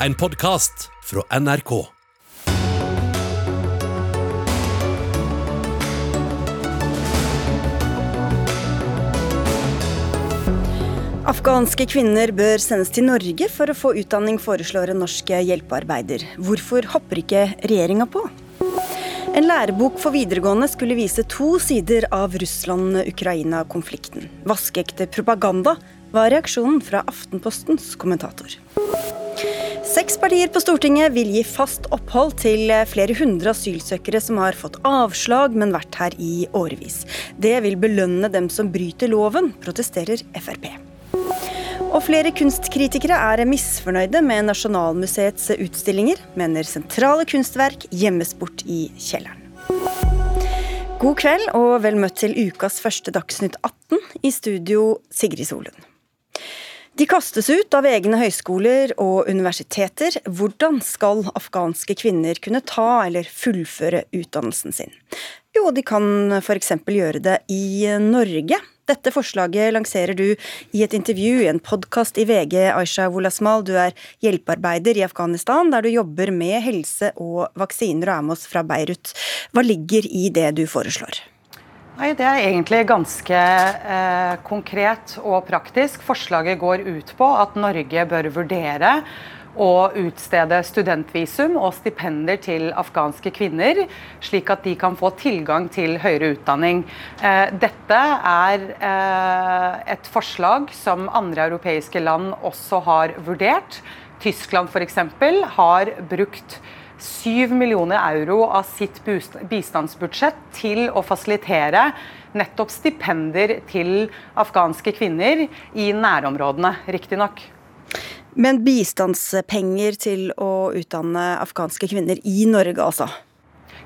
En podkast fra NRK. Afghanske kvinner bør sendes til Norge for å få utdanning, foreslår en norsk hjelpearbeider. Hvorfor hopper ikke regjeringa på? En lærebok for videregående skulle vise to sider av Russland-Ukraina-konflikten. Vaskeekte propaganda var reaksjonen fra Aftenpostens kommentator. Seks partier på Stortinget vil gi fast opphold til flere hundre asylsøkere som har fått avslag, men vært her i årevis. Det vil belønne dem som bryter loven, protesterer Frp. Og flere kunstkritikere er misfornøyde med Nasjonalmuseets utstillinger, mener sentrale kunstverk gjemmes bort i kjelleren. God kveld og vel møtt til ukas første Dagsnytt 18. I studio Sigrid Solund. De kastes ut av egne høyskoler og universiteter. Hvordan skal afghanske kvinner kunne ta eller fullføre utdannelsen sin? Jo, de kan f.eks. gjøre det i Norge. Dette forslaget lanserer du i et intervju i en podkast i VG. Aisha Wolasmal, du er hjelpearbeider i Afghanistan, der du jobber med helse og vaksiner og er med oss fra Beirut. Hva ligger i det du foreslår? Nei, Det er egentlig ganske eh, konkret og praktisk. Forslaget går ut på at Norge bør vurdere å utstede studentvisum og stipender til afghanske kvinner, slik at de kan få tilgang til høyere utdanning. Eh, dette er eh, et forslag som andre europeiske land også har vurdert. Tyskland f.eks. har brukt 7 millioner euro av sitt bistandsbudsjett til å fasilitere nettopp stipender til afghanske kvinner i nærområdene, riktignok. Men bistandspenger til å utdanne afghanske kvinner i Norge, altså?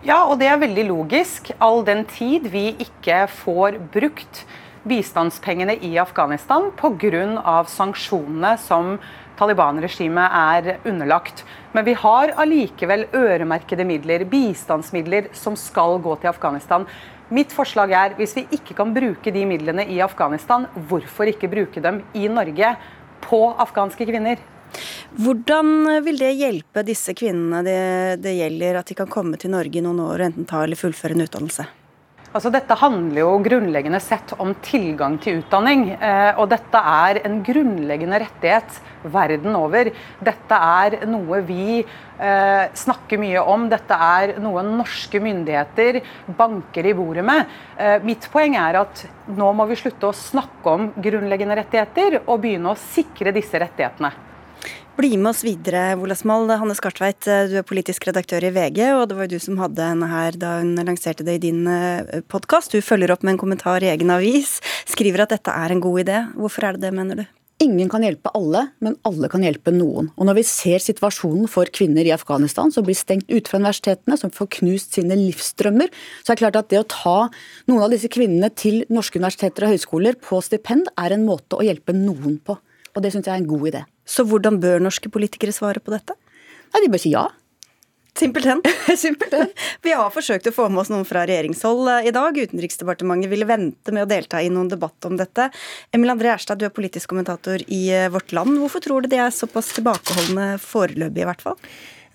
Ja, og det er veldig logisk, all den tid vi ikke får brukt bistandspengene i Afghanistan pga. sanksjonene som Taliban-regimet er underlagt. Men vi har allikevel øremerkede midler, bistandsmidler, som skal gå til Afghanistan. Mitt forslag er, hvis vi ikke kan bruke de midlene i Afghanistan, hvorfor ikke bruke dem i Norge på afghanske kvinner? Hvordan vil det hjelpe disse kvinnene det, det gjelder, at de kan komme til Norge i noen år og enten ta eller fullføre en utdannelse? Altså, dette handler jo grunnleggende sett om tilgang til utdanning. Eh, og dette er en grunnleggende rettighet verden over. Dette er noe vi eh, snakker mye om. Dette er noe norske myndigheter banker i bordet med. Eh, mitt poeng er at nå må vi slutte å snakke om grunnleggende rettigheter, og begynne å sikre disse rettighetene. Bli med oss videre, Ola Smal. Hanne Skartveit, du er politisk redaktør i VG, og det var jo du som hadde henne her da hun lanserte det i din eh, podkast. Du følger opp med en kommentar i egen avis, skriver at dette er en god idé. Hvorfor er det det, mener du? Ingen kan hjelpe alle, men alle kan hjelpe noen. Og når vi ser situasjonen for kvinner i Afghanistan som blir stengt ute fra universitetene, som får knust sine livsdrømmer, så er det klart at det å ta noen av disse kvinnene til norske universiteter og høyskoler på stipend, er en måte å hjelpe noen på. Og det syns jeg er en god idé. Så hvordan bør norske politikere svare på dette? Nei, De bør si ja. Simpelthen. Simpelthen. Vi har forsøkt å få med oss noen fra regjeringshold eh, i dag. Utenriksdepartementet ville vente med å delta i noen debatt om dette. Emil André Erstad, du er politisk kommentator i eh, Vårt Land. Hvorfor tror du de er såpass tilbakeholdne foreløpig, i hvert fall?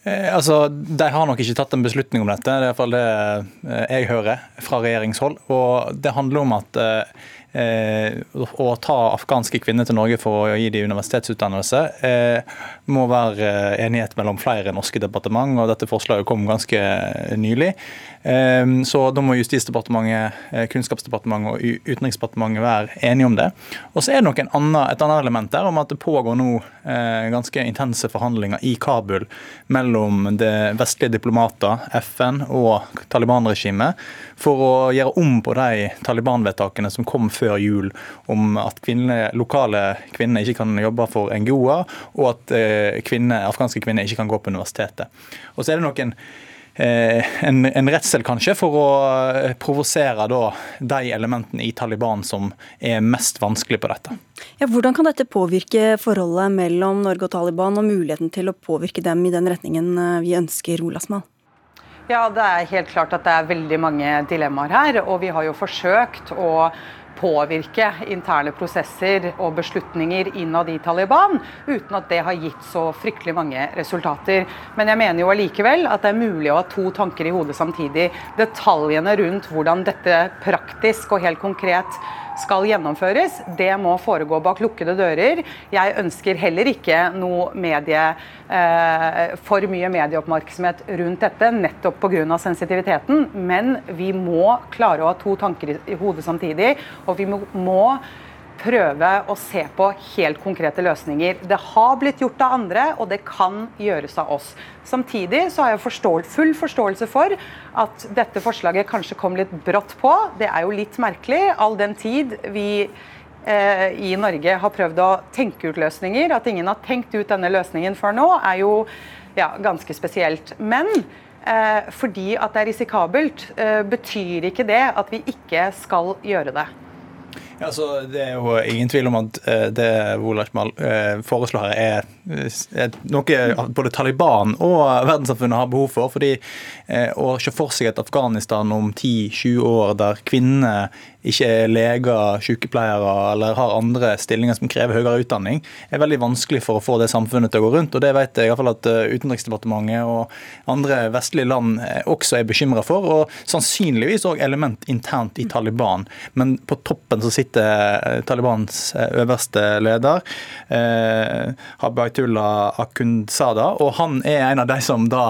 Eh, altså, De har nok ikke tatt en beslutning om dette, det er iallfall det jeg hører fra regjeringshold. Og Det handler om at å ta afghanske kvinner til Norge for å gi dem universitetsutdannelse, eh, må være eh, enighet mellom flere norske departement. og Dette forslaget kom ganske nylig. Så da må Justisdepartementet, Kunnskapsdepartementet og Utenriksdepartementet være enige om det. Og så er det nok annen, et annet element der om at det pågår nå ganske intense forhandlinger i Kabul mellom det vestlige diplomater, FN og Taliban-regimet for å gjøre om på de Taliban-vedtakene som kom før jul om at kvinner, lokale kvinner ikke kan jobbe for NGO-er, og at eh, kvinner, afghanske kvinner ikke kan gå på universitetet. Og så er det noen eh, en, en redsel kanskje for å provosere da, de elementene i Taliban som er mest vanskelig på dette. Ja, hvordan kan dette påvirke forholdet mellom Norge og Taliban, og muligheten til å påvirke dem i den retningen vi ønsker, Olasmal? Ja, Det er helt klart at det er veldig mange dilemmaer her. og Vi har jo forsøkt å påvirke interne prosesser og beslutninger innad i Taliban, uten at det har gitt så fryktelig mange resultater. Men jeg mener jo allikevel at det er mulig å ha to tanker i hodet samtidig. Detaljene rundt hvordan dette praktisk og helt konkret skal gjennomføres, det må foregå bak lukkede dører. Jeg ønsker heller ikke noe medie, eh, for mye medieoppmerksomhet rundt dette, nettopp pga. sensitiviteten. Men vi må klare å ha to tanker i hodet samtidig, og vi må, må prøve å se på helt konkrete løsninger. Det har blitt gjort av andre, og det kan gjøres av oss. Samtidig så har jeg full forståelse for at dette forslaget kanskje kom litt brått på. Det er jo litt merkelig, all den tid vi eh, i Norge har prøvd å tenke ut løsninger. At ingen har tenkt ut denne løsningen før nå, er jo ja, ganske spesielt. Men eh, fordi at det er risikabelt, eh, betyr ikke det at vi ikke skal gjøre det. Ja, så Det er jo ingen tvil om at eh, det Wolachmal eh, foreslår her, er, er noe både Taliban og verdenssamfunnet har behov for. fordi eh, Å se for seg et Afghanistan om 10-20 år der kvinnene ikke er leger, sykepleiere eller har andre stillinger som krever høyere utdanning, er veldig vanskelig for å få det samfunnet til å gå rundt. og Det vet jeg i hvert fall at eh, Utenriksdepartementet og andre vestlige land eh, også er bekymra for. Og sannsynligvis òg element internt i Taliban. Men på toppen så sitter eh, Talibans øverste leder, eh, Habaytullah Akundzada, og han er en av de som da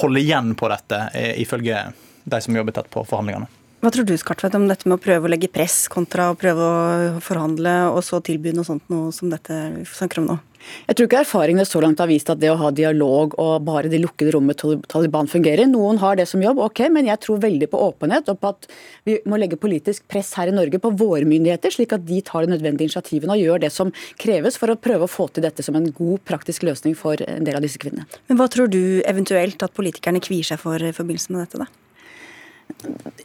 holder igjen på dette, ifølge de som jobber tett på forhandlingene. Hva tror du Skartvedt, om dette med å prøve å legge press kontra å prøve å forhandle, og så tilby noe sånt noe som dette vi snakker om nå? Jeg tror ikke erfaringene så langt har vist at det å ha dialog og bare det lukkede rommet Taliban fungerer. Noen har det som jobb, ok, men jeg tror veldig på åpenhet og på at vi må legge politisk press her i Norge på våre myndigheter, slik at de tar de nødvendige initiativene og gjør det som kreves for å prøve å få til dette som en god, praktisk løsning for en del av disse kvinnene. Men hva tror du eventuelt at politikerne kvier seg for i forbindelse med dette, da?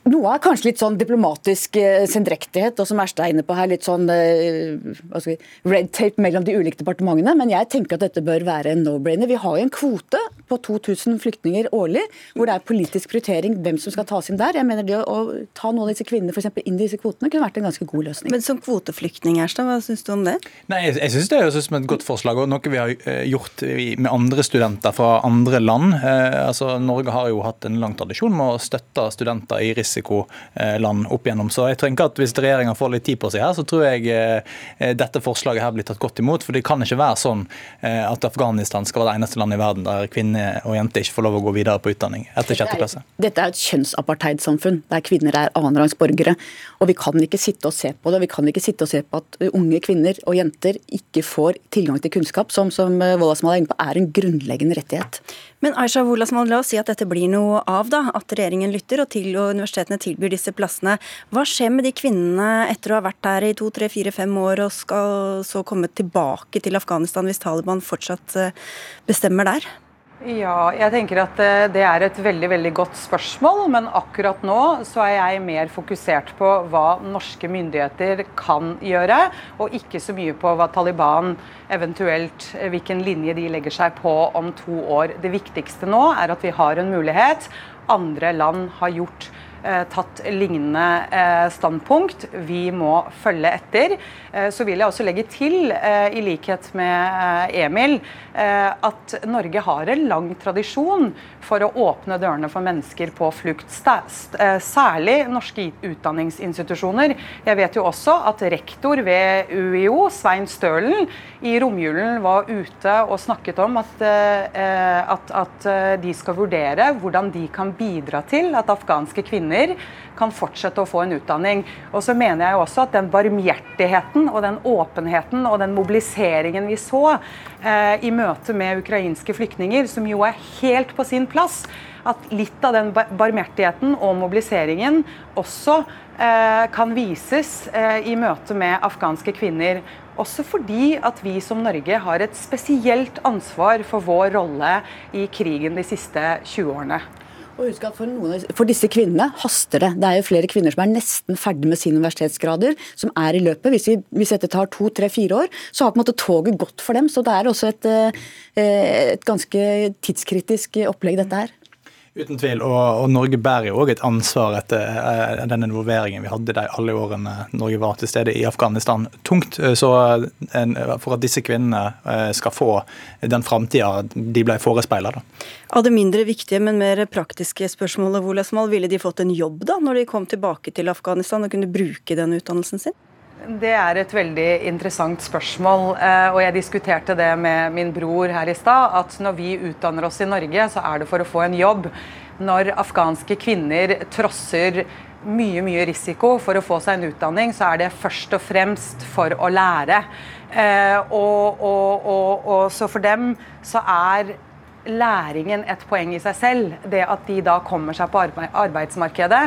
Noe er kanskje litt sånn diplomatisk eh, sendrektighet, og som Erstad er inne på her, litt sånn eh, vi, red tape mellom de ulike departementene. Men jeg tenker at dette bør være en no-brainer. Vi har jo en kvote på 2000 flyktninger årlig, hvor det er politisk prioritering hvem som skal tas inn der. Jeg mener det å, ta noen av disse kvinnene for eksempel, inn i disse kvotene kunne vært en ganske god løsning. Men som kvoteflyktning, Erstad, hva syns du om det? Nei, Jeg, jeg syns det høres ut som et godt forslag, og noe vi har eh, gjort med andre studenter fra andre land. Eh, altså, Norge har jo hatt en lang tradisjon med å støtte studenter i risikoland opp igjennom. Så jeg tenker at hvis regjeringa får litt tid på seg her, så tror jeg eh, dette forslaget her blir tatt godt imot. For det kan ikke være sånn eh, at Afghanistan skal være det eneste landet i verden der kvinner og jenter ikke får lov å gå videre på utdanning etter sjette klasse. Dette er et kjønnsapartheidsamfunn der kvinner er annenrangs borgere. Og vi kan ikke sitte og se på det. Vi kan ikke sitte og se på at unge kvinner og jenter ikke får tilgang til kunnskap, som, som Wolasmal er inne på, er en grunnleggende rettighet. Men Aisha Wolasmal, la oss si at dette blir noe av, da. At regjeringen lytter og, til, og universitetene tilbyr disse plassene. Hva skjer med de kvinnene etter å ha vært der i to, tre, fire, fem år og skal så komme tilbake til Afghanistan hvis Taliban fortsatt eh, bestemmer der? Ja, jeg tenker at eh, det er et veldig veldig godt spørsmål. Men akkurat nå så er jeg mer fokusert på hva norske myndigheter kan gjøre, og ikke så mye på hva Taliban eventuelt eh, hvilken linje de legger seg på om to år. Det viktigste nå er at vi har en mulighet. Andre land har gjort tatt lignende eh, standpunkt. Vi må følge etter. Eh, så vil jeg også legge til, i likhet med Emil, at Norge har en lang tradisjon for å åpne dørene for mennesker på flukt. Særlig norske utdanningsinstitusjoner. Jeg vet jo også at rektor ved UiO, Svein Stølen, i romjulen var ute og snakket om at, at, at de skal vurdere hvordan de kan bidra til at afghanske kvinner kvinner kan fortsette å få en utdanning. Og så mener jeg også at den barmhjertigheten og den åpenheten og den mobiliseringen vi så eh, i møte med ukrainske flyktninger, som jo er helt på sin plass, at litt av den barmhjertigheten og mobiliseringen også eh, kan vises eh, i møte med afghanske kvinner. Også fordi at vi som Norge har et spesielt ansvar for vår rolle i krigen de siste 20 årene. Og husk at for, noen, for, disse kvinnene haster det. Det er jo flere kvinner som er nesten ferdig med sine universitetsgrader, som er i løpet. Hvis, vi, hvis dette tar to, tre, fire år, så har på en måte toget gått for dem. Så det er også et, eh, et ganske tidskritisk opplegg, dette her. Uten tvil, og, og Norge bærer jo òg et ansvar etter uh, den involveringen vi hadde de alle årene Norge var til stede i Afghanistan. Tungt. Eh, så en, For at disse kvinnene uh, skal få den framtida de ble forespeila. Av det mindre viktige, men mer praktiske spørsmålet, Wolasmal, ville de fått en jobb da, når de kom tilbake til Afghanistan og kunne bruke den utdannelsen sin? Det er et veldig interessant spørsmål. Eh, og jeg diskuterte det med min bror her i stad. At når vi utdanner oss i Norge, så er det for å få en jobb. Når afghanske kvinner trosser mye mye risiko for å få seg en utdanning, så er det først og fremst for å lære. Eh, og, og, og, og så for dem så er læringen et poeng i seg selv. Det at de da kommer seg på arbeidsmarkedet,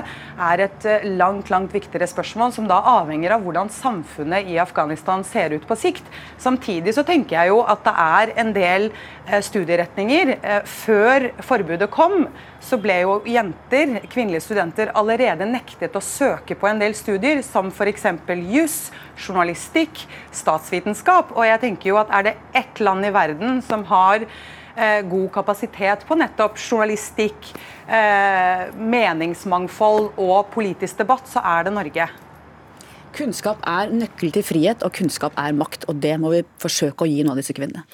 er et eh, langt langt viktigere spørsmål, som da avhenger av hvordan samfunnet i Afghanistan ser ut på sikt. Samtidig så tenker jeg jo at det er en del eh, studieretninger. Eh, før forbudet kom, så ble jo jenter, kvinnelige studenter, allerede nektet å søke på en del studier, som f.eks. juss, journalistikk, statsvitenskap. Og jeg tenker jo at er det ett land i verden som har god kapasitet på nettopp journalistikk, eh, meningsmangfold og politisk debatt, så er det Norge. Kunnskap er nøkkel til frihet, og kunnskap er makt. Og det må vi forsøke å gi noen av disse kvinnene.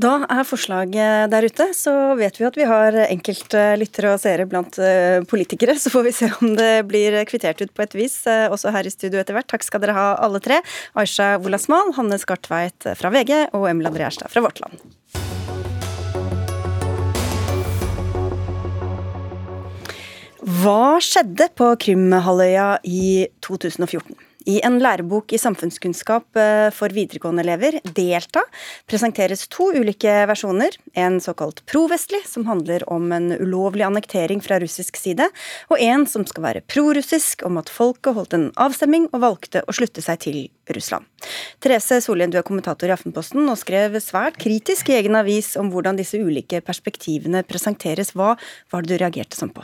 Da er forslaget der ute. Så vet vi at vi har enkelte lyttere og seere blant eh, politikere. Så får vi se om det blir kvittert ut på et vis, også her i studio etter hvert. Takk skal dere ha alle tre. Aisha Wolasmal, Hanne Skartveit fra VG og Emil André Erstad fra Vårt Land. Hva skjedde på Krimhalvøya i 2014? I en lærebok i samfunnskunnskap eh, for videregående elever, Delta, presenteres to ulike versjoner. En såkalt provestlig, som handler om en ulovlig annektering fra russisk side, og en som skal være prorussisk, om at folket holdt en avstemning og valgte å slutte seg til Russland. Therese Sollien, du er kommentator i Aftenposten og skrev svært kritisk i egen avis om hvordan disse ulike perspektivene presenteres. Hva var det du reagerte sånn på?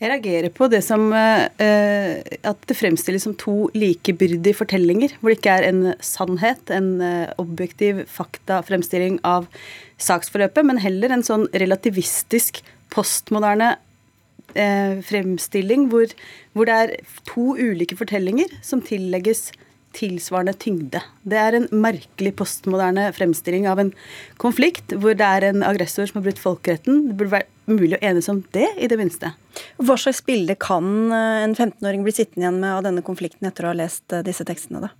Jeg reagerer på det som eh, at det fremstilles som to likebyrdige fortellinger, hvor det ikke er en sannhet, en eh, objektiv faktafremstilling av saksforløpet, men heller en sånn relativistisk, postmoderne eh, fremstilling hvor, hvor, det er to ulike fortellinger som tillegges tilsvarende tyngde. Det er en merkelig postmoderne fremstilling av en konflikt hvor det er en aggressor som har brutt folkeretten. Det burde være mulig å enes om det, i det minste. Hva slags bilde kan eh, en 15-åring bli sittende igjen med av denne konflikten etter å ha lest eh, disse tekstene, da?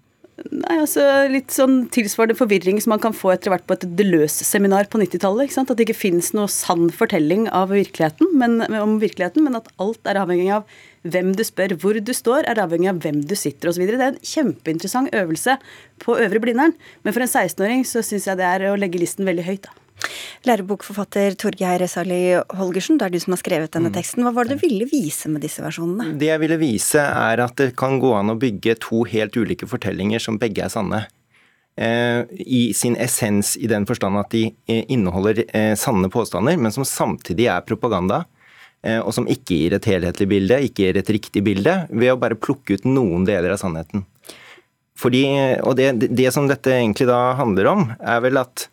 Nei, altså Litt sånn tilsvarende forvirring som man kan få etter hvert på et Deleuze-seminar på 90-tallet. At det ikke finnes noe sann fortelling av virkeligheten, men, om virkeligheten, men at alt er avhengig av hvem du spør. Hvor du står, er avhengig av hvem du sitter osv. Det er en kjempeinteressant øvelse på Øvre Blindern. Men for en 16-åring så syns jeg det er å legge listen veldig høyt. da. Lærebokforfatter Torgeir Sali Holgersen, det er du som har skrevet denne mm. teksten. Hva var det du ville vise med disse versjonene? Det jeg ville vise er at det kan gå an å bygge to helt ulike fortellinger som begge er sanne. Eh, I sin essens i den forstand at de eh, inneholder eh, sanne påstander, men som samtidig er propaganda og som ikke gir et helhetlig bilde, ikke gir et riktig bilde, ved å bare plukke ut noen deler av sannheten. Fordi, og det, det som dette egentlig da handler om, er vel at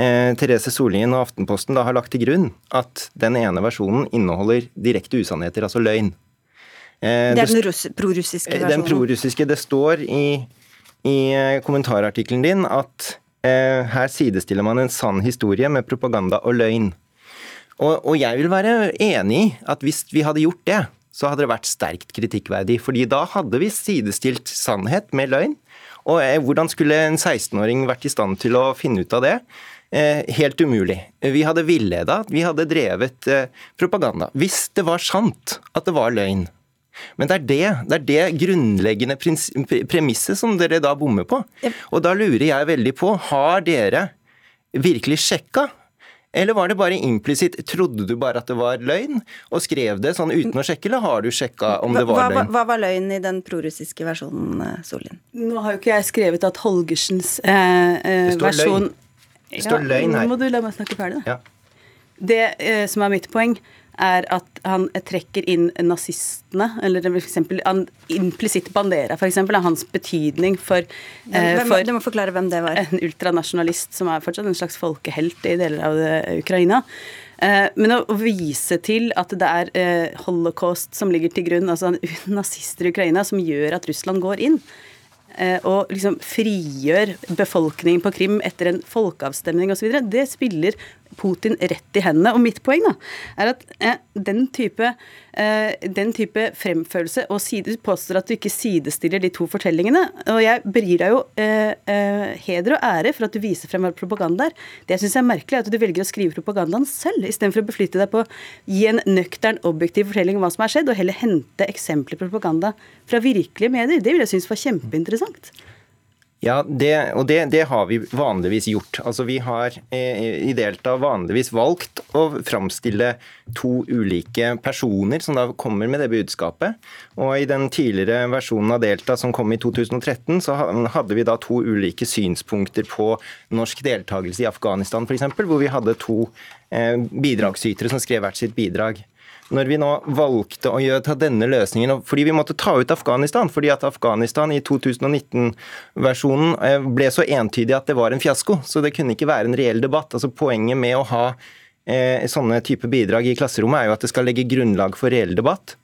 eh, Therese Sollien og Aftenposten da har lagt til grunn at den ene versjonen inneholder direkte usannheter, altså løgn. Eh, det er den prorussiske versjonen? Den prorussiske. Det står i, i eh, kommentarartikkelen din at eh, her sidestiller man en sann historie med propaganda og løgn. Og, og jeg vil være enig i at hvis vi hadde gjort det, så hadde det vært sterkt kritikkverdig. fordi da hadde vi sidestilt sannhet med løgn. Og eh, hvordan skulle en 16-åring vært i stand til å finne ut av det? Eh, helt umulig. Vi hadde villeda, vi hadde drevet eh, propaganda. Hvis det var sant at det var løgn. Men det er det, det, er det grunnleggende premisset som dere da bommer på. Og da lurer jeg veldig på, har dere virkelig sjekka eller var det bare implisitt? Trodde du bare at det var løgn, og skrev det sånn uten å sjekke, eller har du sjekka om det var løgn? Hva, hva var løgn i den prorussiske versjonen, Sollien? Solin? Nå har jo ikke jeg skrevet at Holgersens eh, eh, versjon løgn. Det står løgn her. Nå må du la meg snakke ferdig, da. Ja. Det eh, som er mitt poeng, er at han trekker inn nazistene, eller f.eks. implisitt Bandera, f.eks. er hans betydning for, hvem, eh, for Du må forklare hvem det var. En ultranasjonalist som er fortsatt en slags folkehelt i deler av Ukraina. Eh, men å vise til at det er eh, holocaust som ligger til grunn, altså nazister i Ukraina, som gjør at Russland går inn, eh, og liksom frigjør befolkningen på Krim etter en folkeavstemning osv., det spiller Putin rett i hendene. Og mitt poeng da, er at eh, den, type, eh, den type fremførelse og side, Du påstår at du ikke sidestiller de to fortellingene. Og jeg bryr deg jo eh, eh heder og ære for at du viser frem hva propaganda er. Det jeg syns er merkelig, er at du velger å skrive propagandaen selv, istedenfor å beflytte deg på å gi en nøktern, objektiv fortelling om hva som har skjedd, og heller hente eksempler på propaganda fra virkelige medier. Det vil jeg synes var kjempeinteressant. Ja, det, og det, det, har vi vanligvis gjort. Altså Vi har eh, i Delta vanligvis valgt å framstille to ulike personer som da kommer med det budskapet. Og I den tidligere versjonen av Delta som kom i 2013, så hadde vi da to ulike synspunkter på norsk deltakelse i Afghanistan f.eks., hvor vi hadde to eh, bidragsytere som skrev hvert sitt bidrag når vi nå valgte å gjøre denne løsningen fordi vi måtte ta ut Afghanistan, fordi at Afghanistan i 2019-versjonen eh, ble så entydig at det var en fiasko. Så det kunne ikke være en reell debatt. Altså Poenget med å ha eh, sånne type bidrag i klasserommet er jo at det skal legge grunnlag for reell debatt.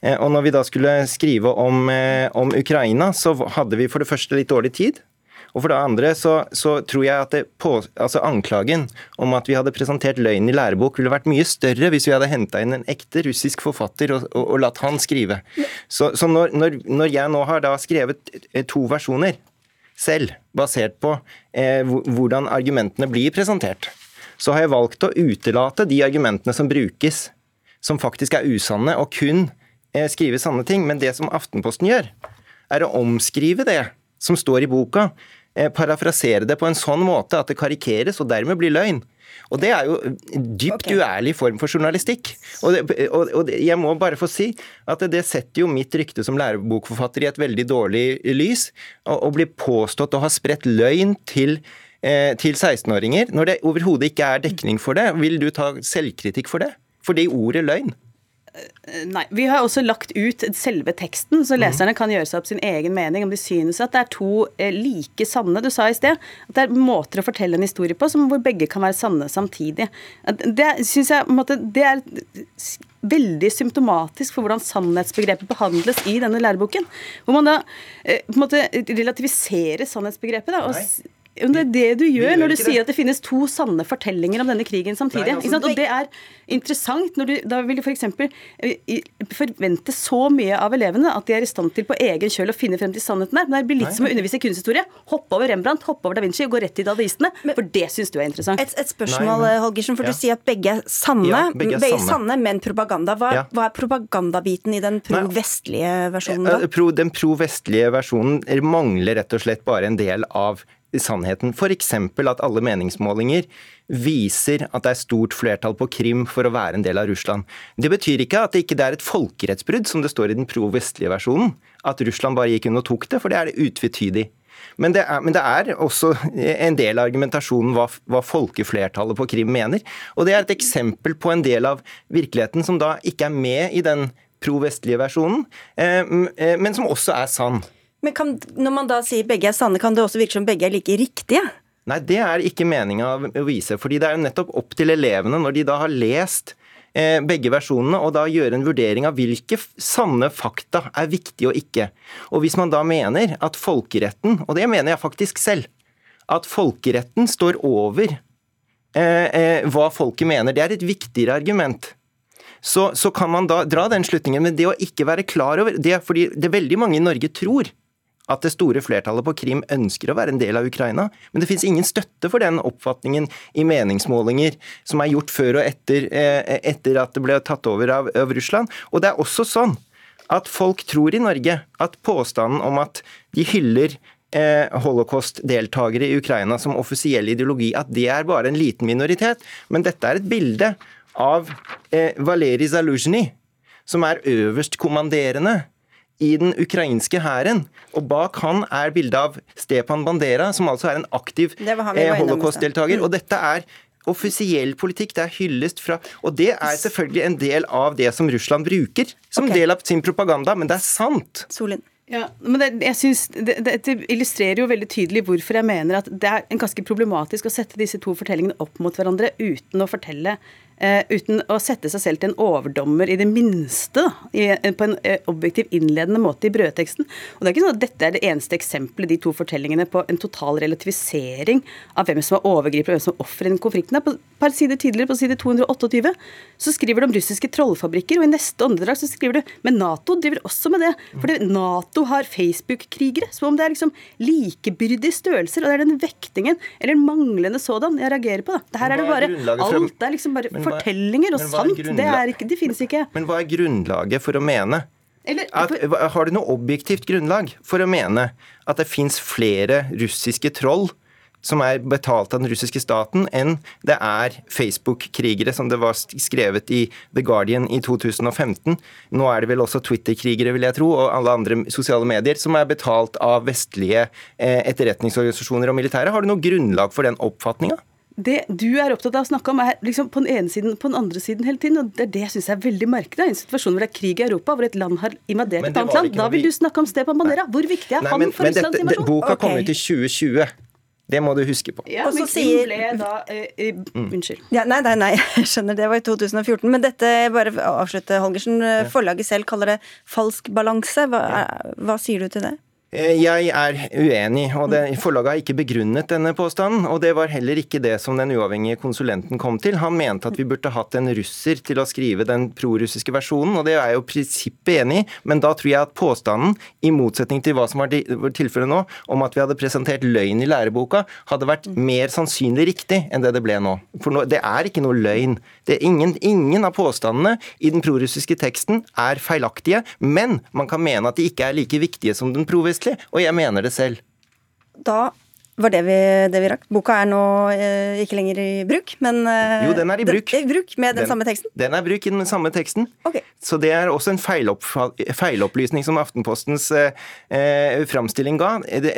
Eh, og når vi da skulle skrive om, eh, om Ukraina, så hadde vi for det første litt dårlig tid. Og for det andre så, så tror jeg at på, altså anklagen om at vi hadde presentert løgn i lærebok, ville vært mye større hvis vi hadde henta inn en ekte russisk forfatter og, og, og latt han skrive. Så, så når, når, når, jeg nå har da skrevet eh, to versjoner selv, basert på eh, hvordan argumentene blir presentert, så har jeg valgt å utelate de argumentene som brukes, som faktisk er usanne, og kun eh, skrive sanne ting. Men det som Aftenposten gjør, er å omskrive det som står i boka, parafrasere det på en sånn måte at det karikeres og dermed blir løgn. Og Det er jo dypt okay. uærlig form for journalistikk. Og, det, og, og, jeg må bare få si at det, det setter jo mitt rykte som lærebokforfatter i et veldig dårlig lys. Å bli påstått å ha spredt løgn til, eh, til 16-åringer når det overhodet ikke er dekning for det. Vil du ta selvkritikk for det? For det ordet løgn? Eh, nei. Vi har også lagt ut selve teksten, så leserne kan gjøre seg opp sin egen mening om de synes at det er to eh, like sanne. Du sa i sted at det er måter å fortelle en historie på som hvor begge kan være sanne samtidig. Det synes jeg måte, det er veldig symptomatisk for hvordan sannhetsbegrepet behandles i denne læreboken. Hvor man da eh, på en måte relativiserer sannhetsbegrepet. Da, og det er det du gjør når du sier at det finnes to sanne fortellinger om denne krigen samtidig. Nei, altså, og det er interessant når du da vil du f.eks. For forvente så mye av elevene at de er i stand til på egen kjøl å finne frem til sannheten der. Men det blir litt Nei. som å undervise i kunsthistorie. Hoppe over Rembrandt, hoppe over da Vinci og gå rett til dadaistene. For det syns du er interessant. Et, et spørsmål, Nei, men, Holgersen, for ja. du sier at begge er sanne, ja, begge er sanne. sanne men propaganda. Hva, ja. hva er propagandabiten i den pro-vestlige versjonen, da? Den pro-vestlige versjonen mangler rett og slett bare en del av sannheten. F.eks. at alle meningsmålinger viser at det er stort flertall på Krim for å være en del av Russland. Det betyr ikke at det ikke er et folkerettsbrudd, som det står i den pro-vestlige versjonen. At Russland bare gikk inn og tok det, for det er det utvetydig. Men det, er, men det er, også en del av argumentasjonen hva, hva, folkeflertallet på Krim mener. Og det er et eksempel på en del av virkeligheten som da ikke er med i den pro-vestlige versjonen, eh, eh, men som også er sann. Men kan, når man da sier begge er sanne, kan det også virke som begge er like riktige? Nei, det er ikke meninga å vise. fordi det er jo nettopp opp til elevene, når de da har lest eh, begge versjonene, og da gjøre en vurdering av hvilke sanne fakta er viktige og ikke. Og hvis man da mener at folkeretten, og det mener jeg faktisk selv, at folkeretten står over eh, eh, hva folket mener, det er et viktigere argument så, så, kan man da dra den slutningen. Men det å ikke være klar over det, fordi det er veldig mange i Norge tror at det store flertallet på Krim ønsker å være en del av Ukraina. Men det fins ingen støtte for den oppfatningen i meningsmålinger som er gjort før og etter, eh, etter at det ble tatt over av, av Russland. Og det er også sånn at folk tror i Norge at påstanden om at de hyller eh, holocaust-deltakere i Ukraina som offisiell ideologi, at det er bare en liten minoritet. Men dette er et bilde av eh, Valerij Zaluzjny, som er øverst kommanderende i den ukrainske hæren. Og bak han er bildet av Stepan Bandera, som altså er en aktiv eh, holocaust-deltaker. Og dette er offisiell politikk, det er hyllest fra Og det er selvfølgelig en del av det som Russland bruker som okay. del av sin propaganda, men det er sant. Solin. Ja, men det, jeg synes, det, det, illustrerer jo veldig tydelig hvorfor jeg mener at det er ganske problematisk å sette disse to fortellingene opp mot hverandre uten å fortelle uten å sette seg selv til en overdommer i det minste, da, i, på en uh, objektiv innledende måte i brødteksten. Og det er ikke sånn at Dette er det eneste eksempelet, de to fortellingene, på en total relativisering av hvem som er overgriper og hvem som er offer i den konflikten. På et par sider tidligere, på side 228, så skriver du om russiske trollfabrikker, og i neste åndedrag så skriver du men Nato driver også med det. For Nato har Facebook-krigere. Som om det er liksom likebyrdige størrelser. Og det er den vektingen, eller manglende sådan, jeg reagerer på. Da. Det her er det bare Alt er liksom bare fortellinger, og sant, det, ikke, det finnes ikke. Men hva er grunnlaget for å mene eller, at, har du noe objektivt grunnlag for å mene at det fins flere russiske troll som er betalt av den russiske staten, enn det er Facebook-krigere, som det var skrevet i The Guardian i 2015. Nå er det vel også Twitter-krigere, vil jeg tro, og alle andre sosiale medier, som er betalt av vestlige eh, etterretningsorganisasjoner og militære. Har du noe grunnlag for den oppfatninga? Det du er opptatt av å snakke om, er liksom på den ene siden på den andre siden hele tiden. og Det er det jeg syns er veldig merkelig. I en situasjon hvor det er krig i Europa, hvor et land har invadert et annet land. Da vil du snakke om Stepan Bandera. Hvor viktig er Nei, han men, for Russlands invasjon? Boka okay. kom ut i 2020. Det må du huske på. Ja, men sier... ble da uh, uh, mm. Unnskyld. Ja, nei, nei, nei, jeg skjønner. Det var i 2014. Men dette, bare avslutte, Holgersen. Forlaget selv kaller det falsk balanse. Hva, hva sier du til det? Eh, jeg er uenig, og forlaget har ikke begrunnet denne påstanden. Og det var heller ikke det som den uavhengige konsulenten kom til. Han mente at vi burde hatt en russer til å skrive den prorussiske versjonen, og det er jo prinsippet enig i, men da tror jeg at påstanden, i motsetning til hva som var tilfellet nå, om at vi hadde presentert løgn i læreboka, hadde vært mer sannsynlig riktig enn det det ble nå. For det er ikke noe løgn. Ingen, ingen av påstandene i den prorussiske teksten er feilaktige, men man kan mene at de ikke er like viktige som den provis vesentlig, og jeg mener det selv. Da var det vi, det vi rakk. Boka er nå eh, ikke lenger i bruk, men eh, Jo, den er i bruk. Den, i bruk med den, den, samme teksten? Den er i bruk i den samme teksten. Okay. Så det er også en feilopp, feilopplysning som Aftenpostens eh, eh framstilling ga.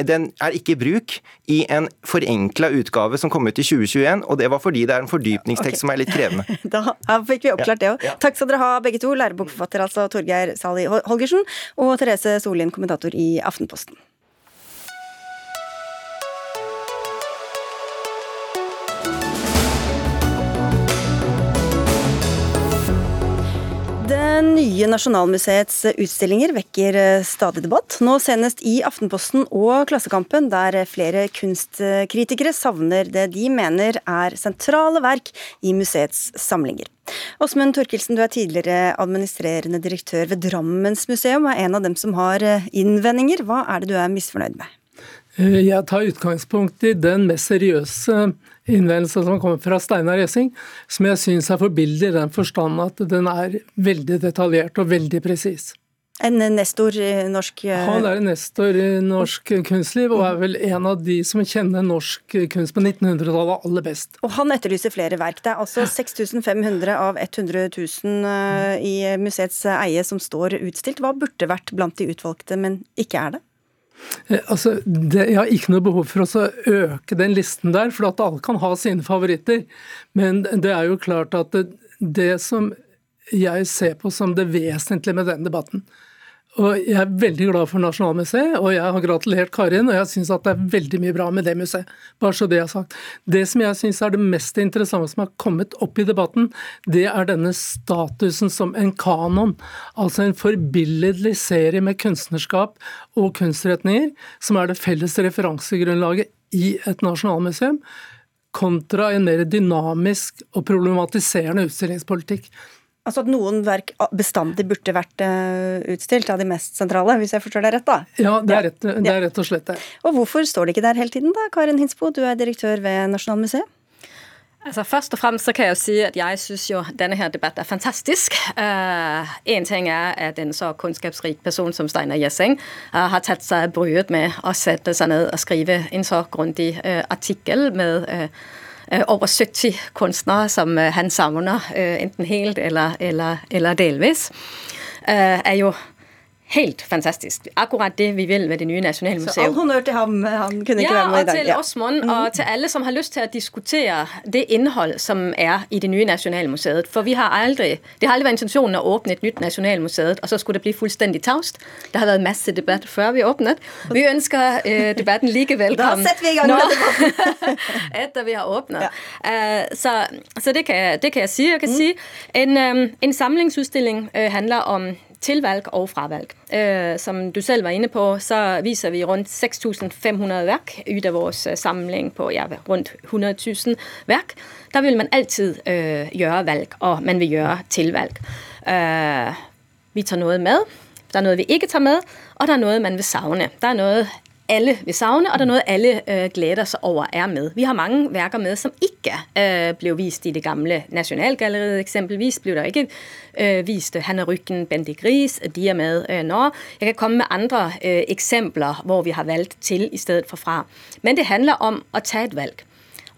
Den er ikke i bruk i en forenkla utgave som kom ut i 2021, og det var fordi det er en fordypningstekst okay. som er litt krevende. da fikk vi oppklart det òg. Ja, ja. Takk skal dere ha begge to, lærebokforfatter altså Torgeir Sali Holgersen og Therese Solien, kommentator i Aftenposten. Det nye Nasjonalmuseets utstillinger vekker eh, stadig debatt. Nå senest i Aftenposten og Klassekampen, der flere kunstkritikere savner det de mener er sentrale verk i museets samlinger. Åsmund Thorkildsen, du er tidligere administrerende direktør ved Drammensmuseum, og er en av dem som har eh, innvendinger. Hva er det du er misfornøyd med? Eh, jeg tar utgangspunkt i den mest seriøse innvendelsen som kommer fra Steinar Gjessing, som jeg syns er forbilledlig i den forstand at den er veldig detaljert og veldig presis. En nestor i norsk eh, Han er en nestor i norsk kunstliv, og er vel en av de som kjenner norsk kunst på 1900-tallet aller best. Og han etterlyser flere verk. Det er altså 6500 av 100 000 eh, i museets eie som står utstilt. Hva burde vært blant de utvalgte, men ikke er det? Eh, altså, det, Jeg har ikke noe behov for å øke den listen der, for at alle kan ha sine favoritter. Men det er jo klart at det, det som jeg ser på som det vesentlige med den debatten, og Jeg er veldig glad for Nasjonalmuseet, og jeg har gratulert Karin. Og jeg syns det er veldig mye bra med det museet. Bare så det jeg har sagt. Det som jeg syns er det mest interessante som har kommet opp i debatten, det er denne statusen som en kanon. Altså en forbilledlig serie med kunstnerskap og kunstretninger, som er det felles referansegrunnlaget i et nasjonalmuseum kontra en mer dynamisk og problematiserende utstillingspolitikk. Altså at noen verk bestandig burde vært uh, utstilt av de mest sentrale, hvis jeg forstår deg rett? da? Ja, det er rett, det er rett og slett det. Og hvorfor står det ikke der hele tiden, da? Karin Hinsbo, du er direktør ved Nasjonalmuseet. Altså Først og fremst så kan jeg jo si at jeg syns jo denne her debatten er fantastisk. Uh, en ting er at en så kunnskapsrik person som Steinar Gjessing uh, har tatt seg bryet med å sette seg ned og skrive en så grundig uh, artikkel med Øh, over 70 kunstnere som øh, han savner, øh, enten helt eller, eller, eller delvis, er jo helt fantastisk. Akkurat det vi vil ved det nye Nasjonalmuseet. Så all honnør til ham. Han kunne ikke ja, være med i dag. og til Osmond, mm. og til alle som har lyst til å diskutere det innhold som er i det nye Nasjonalmuseet. For vi har aldri, det har aldri vært intensjonen å åpne et nytt Nasjonalmuseet, og så skulle det bli fullstendig taust. Det har vært masse debatt før vi åpnet. Vi ønsker eh, debatten like velkommen. Da setter vi i gang med debatten. etter vi har åpnet. Ja. Uh, så, så det, kan jeg, det, kan jeg, si. Jeg kan mm. si en, um, en samlingsutstilling uh, handler om tilvalg og fravalg. Øh, som du selv var inne på, så viser vi rundt 6500 verk ut av vår øh, samling på ja, rundt 100 000 verk. Der vil man alltid øh, gjøre valg, og man vil gjøre tilvalg. Uh, vi tar noe med, der er noe vi ikke tar med, og der er noe man vil savne. Der er noe alle vil savne, og det er noe alle øh, gleder seg over er med. Vi har mange verker med som ikke øh, ble vist i det gamle Nasjonalgalleriet. Eksempelvis ble det ikke øh, vist Hanne Rykken, Bendik Riis. De er med øh, nå. Jeg kan komme med andre øh, eksempler hvor vi har valgt til i stedet for fra. Men det handler om å ta et valg.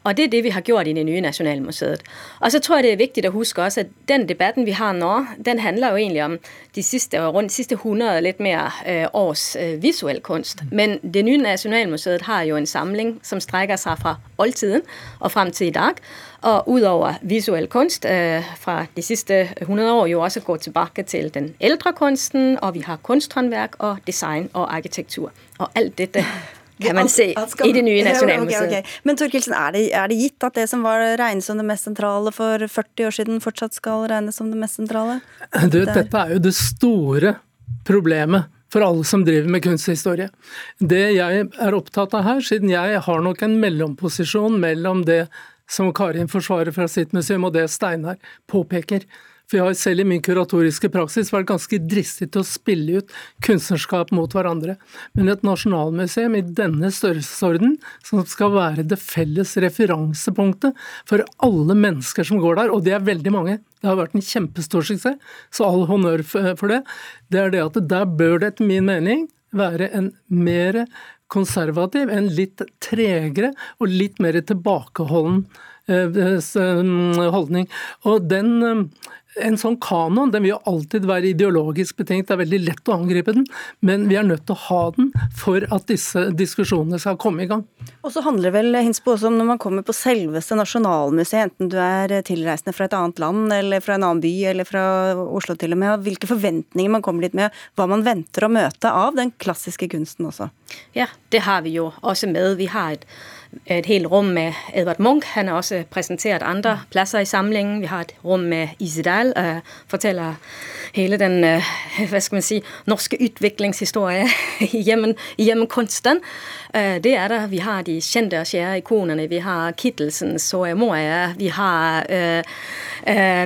Og det er det vi har gjort i det nye Nasjonalmuseet. Og så tror jeg det er viktig å huske også at den debatten vi har nå, den handler jo egentlig om de siste, rundt de siste 100 litt mer øh, års øh, visuell kunst. Men det nye Nasjonalmuseet har jo en samling som strekker seg fra oldtiden og frem til i dag. Og utover visuell kunst øh, fra de siste 100 år jo også går tilbake til den eldre kunsten, og vi har kunsthåndverk og design og arkitektur. Og alt dette kan man si, i det nye Nasjonalmuseet. Okay, okay. Men Torkelsen, er det, er det, gitt at det som var regnet som det mest sentrale for 40 år siden, fortsatt skal regnes som det mest sentrale? Du, dette er jo det store problemet for alle som driver med kunsthistorie. Det jeg er opptatt av her, siden jeg har nok en mellomposisjon mellom det som Karin forsvarer fra sitt museum, og det Steinar påpeker, for jeg har selv i min kuratoriske praksis vært ganske dristig til å spille ut kunstnerskap mot hverandre. Men et nasjonalmuseum i denne størrelsesorden, som skal være det felles referansepunktet for alle mennesker som går der, og det er veldig mange, det har vært en kjempestor suksess, så all honnør for det, det er det at der bør det etter min mening være en mer konservativ, en litt tregere og litt mer tilbakeholden eh, eh, holdning. Og den en sånn kanon den vil jo alltid være ideologisk betenkt, det er veldig lett å angripe den, men vi er nødt til å ha den for at disse diskusjonene skal komme i gang. Og så handler det vel Hinsbo, også om når man kommer på selveste Nasjonalmuseet, enten du er tilreisende fra et annet land eller fra en annen by eller fra Oslo til og med, hvilke forventninger man kommer dit med, hva man venter å møte av den klassiske kunsten også. Ja, det har vi jo også med. Vi har et et helt rom med Edvard Munch. Han har også presentert andre plasser i samlingen. Vi har et rom med Isedal, uh, forteller hele den uh, hva skal man si, norske utviklingshistorie i, hjemmen, i hjemmekunsten. Uh, det er det. Vi har de kjente og kjære ikonene. Vi har Kittelsen, Soya Moria. Vi har,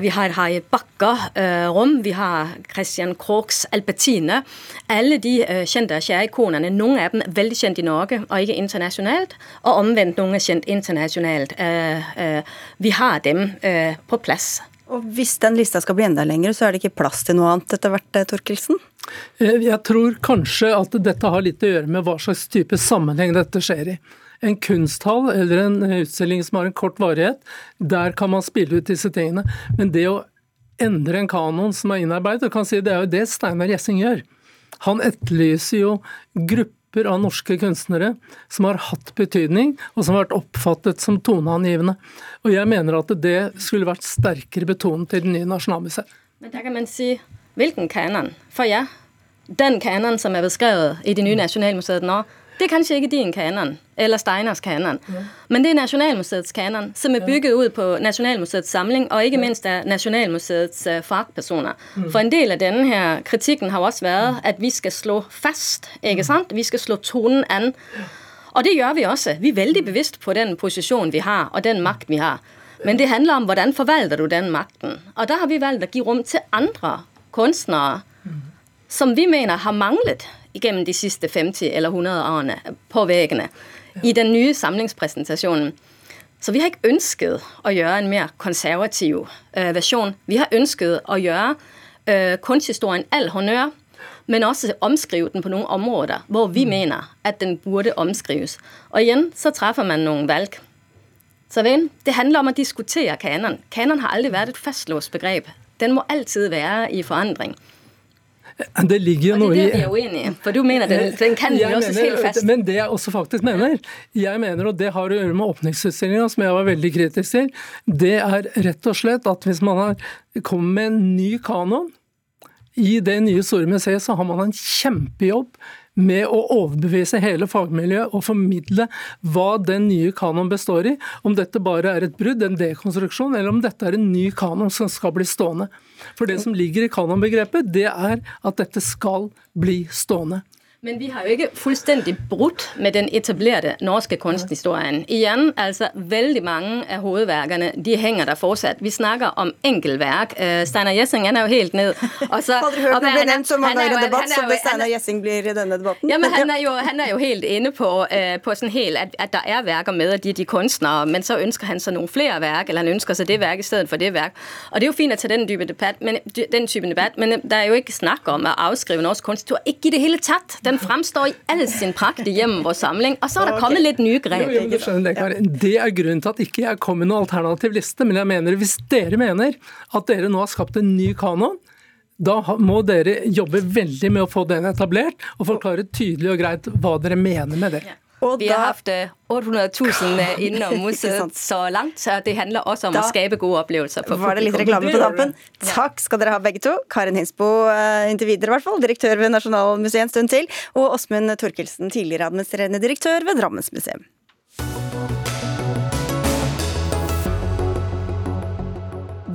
vi har Harry Bakker-rom. Vi har Christian Krogs Albertine. Alle de kjente og kjære ikonene. Noen av dem er veldig kjent i Norge og ikke internasjonalt. og omvendt noen er kjent internasjonalt. Øh, øh, vi har dem øh, på plass. Og Hvis den lista skal bli enda lengre, så er det ikke plass til noe annet etter hvert, Torkelsen? Jeg tror kanskje at dette har litt å gjøre med hva slags type sammenheng dette skjer i. En kunsthall eller en utstilling som har en kort varighet, der kan man spille ut disse tingene. Men det å endre en kanon som er innarbeidet, kan si det er jo det Steinar Gjessing gjør. Han etterlyser jo grupper grupper av norske kunstnere som har hatt betydning, og som har vært oppfattet som toneangivende. Og jeg mener at det skulle vært sterkere betonet i det nye Nasjonalmuseet. Men der kan man si hvilken kanon? For ja, den kanon som er beskrevet i det nye Nasjonalmuseet nå, det er kanskje ikke din kanon, eller Steiners kanon, ja. men det er Nasjonalmuseets kanon, som er bygget ut på Nasjonalmuseets samling, og ikke minst av Nasjonalmuseets uh, fagpersoner. Mm. For en del av denne her kritikken har også vært at vi skal slå fast, ikke sant? Vi skal slå tonen an. Og det gjør vi også. Vi er veldig bevisst på den posisjonen vi har, og den makt vi har. Men det handler om hvordan forvalter du den makten. Og da har vi valgt å gi rom til andre kunstnere som vi mener har manglet gjennom de siste 50 eller 100 årene på veggene i den nye samlingspresentasjonen. Så vi har ikke ønsket å gjøre en mer konservativ øh, versjon. Vi har ønsket å gjøre øh, kunsthistorien all honnør, men også omskrive den på noen områder hvor vi mm. mener at den burde omskrives. Og igjen så treffer man noen valg. Så ven, det handler om å diskutere kanon. Kanon har aldri vært et fastlåst begrep. Den må alltid være i forandring. Det ligger jo Og i det er det vi er uenige i. For du mener den, den kan låses helt fast. Men det jeg også faktisk mener, jeg mener, og det har å gjøre med åpningsutstillinga, som jeg var veldig kritisk til, det er rett og slett at hvis man har kommet med en ny kanon i det nye store museet, så har man en kjempejobb med å overbevise hele fagmiljøet og formidle hva den nye kanon består i. Om dette bare er et brudd, en dekonstruksjon, eller om dette er en ny kanon som skal bli stående. For det som ligger i kanonbegrepet, det er at dette skal bli stående. Men vi har jo ikke fuldstændig brutt med den etablerte norske kunsthistorien. Igjen, altså veldig mange av hovedverkene de henger der fortsatt. Vi snakker om enkeltverk. Uh, Steinar Gjessing han er jo helt ned. Også, Aldri hørt og noe bli nevnt så mange er ganger i debatt som det Steinar Gjessing blir i denne debatten. Ja, men han er jo, han er jo helt inne på, uh, på sånn helt, at, at der er verker med, og de er de kunstnere, men så ønsker han seg noen flere verk, eller han ønsker seg det verk i stedet for det verk. Og det er jo fint å ta den type debatt, men, den type debatt, men øh, der er jo ikke snakk om å avskrive norsk kunsthistorie. Ikke i det hele tatt. Den fremstår i all sin pragt igennem vår samling, og så har det kommet litt nye greier. Jo, jo, det, det er grunnen til at ikke jeg kom med noen alternativ liste. Men jeg mener, hvis dere mener at dere nå har skapt en ny kanon, da må dere jobbe veldig med å få den etablert, og forklare tydelig og greit hva dere mener med det. Og Vi har da, haft hatt 800.000 øh, innom Ikke så langt, så det handler også om Da å skape gode opplevelser. var det litt reklame på tampen. Takk skal dere ha begge to. Karin Hinsbo, eh, inntil videre i hvert fall, direktør ved Nasjonalmuseet en stund til. Og Åsmund Torkelsen, tidligere administrerende direktør ved Drammensmuseum.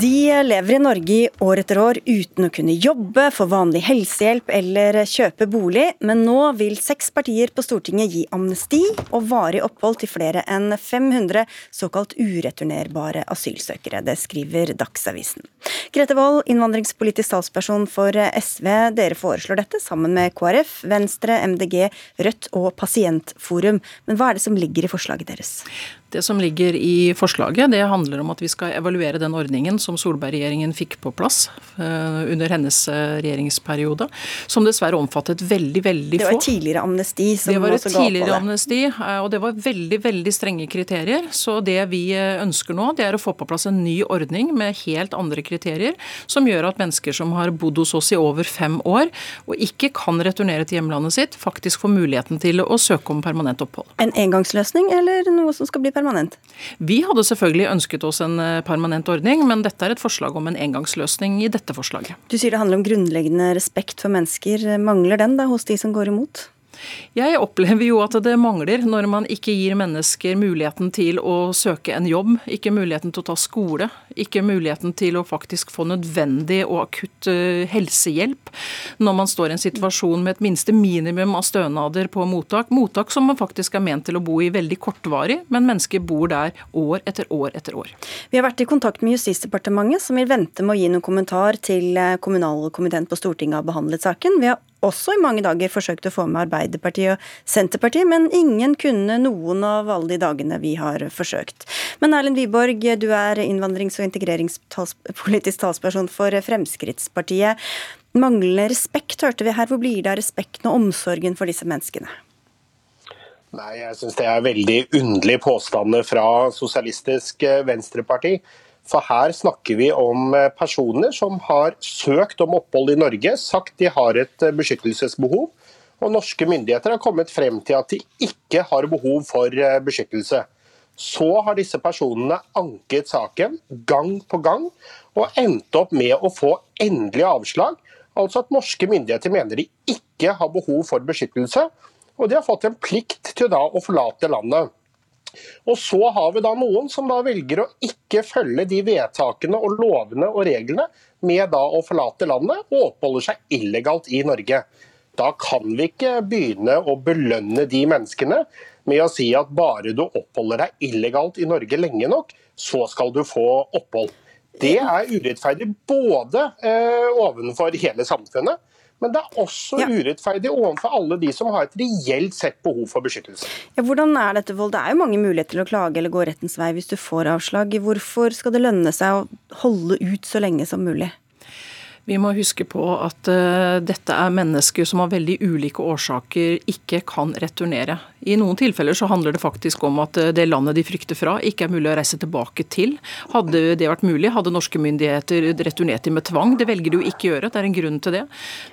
De lever i Norge år etter år uten å kunne jobbe, få vanlig helsehjelp eller kjøpe bolig, men nå vil seks partier på Stortinget gi amnesti og varig opphold til flere enn 500 såkalt ureturnerbare asylsøkere. Det skriver Dagsavisen. Grete Wold, innvandringspolitisk talsperson for SV, dere foreslår dette sammen med KrF, Venstre, MDG, Rødt og Pasientforum. Men hva er det som ligger i forslaget deres? Det som ligger i forslaget, det handler om at vi skal evaluere den ordningen som Solberg-regjeringen fikk på plass eh, under hennes eh, regjeringsperiode, som dessverre omfattet veldig, veldig få. Det var et tidligere amnesti som Det var et også ga tidligere amnesti, eh, og det var veldig veldig strenge kriterier. Så det vi ønsker nå, det er å få på plass en ny ordning med helt andre kriterier, som gjør at mennesker som har bodd hos oss i over fem år, og ikke kan returnere til hjemlandet sitt, faktisk får muligheten til å søke om permanent opphold. En engangsløsning eller noe som skal bli permanent? Vi hadde selvfølgelig ønsket oss en eh, permanent ordning, men dette er et forslag om en engangsløsning i dette forslaget. Du sier det handler om grunnleggende respekt for mennesker. Mangler den da hos de som går imot? Jeg opplever jo at det mangler når man ikke gir mennesker muligheten til å søke en jobb, ikke muligheten til å ta skole, ikke muligheten til å faktisk få nødvendig og akutt eh, helsehjelp når man står i en situasjon med et minste minimum av stønader på mottak. Mottak som man faktisk er ment til å bo i veldig kortvarig, men mennesker bor der år etter år etter år. Vi har vært i kontakt med Justisdepartementet, som vil vente med å gi noen kommentar til eh, kommunalkomiteen på Stortinget har behandlet saken. Vi har også i mange dager forsøkt å få med Arbeiderpartiet og Senterpartiet, men ingen kunne noen av alle de dagene vi har forsøkt. Men Erlend Wiborg, du er innvandrings- og integreringspolitisk talsperson for Fremskrittspartiet. Manglende respekt hørte vi her. Hvor blir det av respekten og omsorgen for disse menneskene? Nei, jeg syns det er veldig underlige påstander fra Sosialistisk eh, Venstreparti. For her snakker vi om eh, personer som har søkt om opphold i Norge, sagt de har et eh, beskyttelsesbehov. Og norske myndigheter har kommet frem til at de ikke har behov for eh, beskyttelse. Så har disse personene anket saken gang på gang, og endt opp med å få endelig avslag. Altså at norske myndigheter mener de ikke har behov for beskyttelse, og de har fått en plikt til da å forlate landet. Og så har vi da noen som da velger å ikke følge de vedtakene og lovene og reglene med da å forlate landet, og oppholder seg illegalt i Norge. Da kan vi ikke begynne å belønne de menneskene med å si at bare du oppholder deg illegalt i Norge lenge nok, så skal du få opphold. Det er urettferdig både eh, ovenfor hele samfunnet, men det er også Ja. urettferdig overfor alle de som har et reelt sett behov for beskyttelse. Ja, hvordan er dette, Vold? Det er jo mange muligheter til å klage eller gå rettens vei hvis du får avslag. Hvorfor skal det lønne seg å holde ut så lenge som mulig? Vi må huske på at uh, dette er mennesker som av veldig ulike årsaker ikke kan returnere. I noen tilfeller så handler det faktisk om at uh, det landet de frykter fra, ikke er mulig å reise tilbake til. Hadde det vært mulig, hadde norske myndigheter returnert dem med tvang. Det velger de jo ikke å gjøre, det er en grunn til det.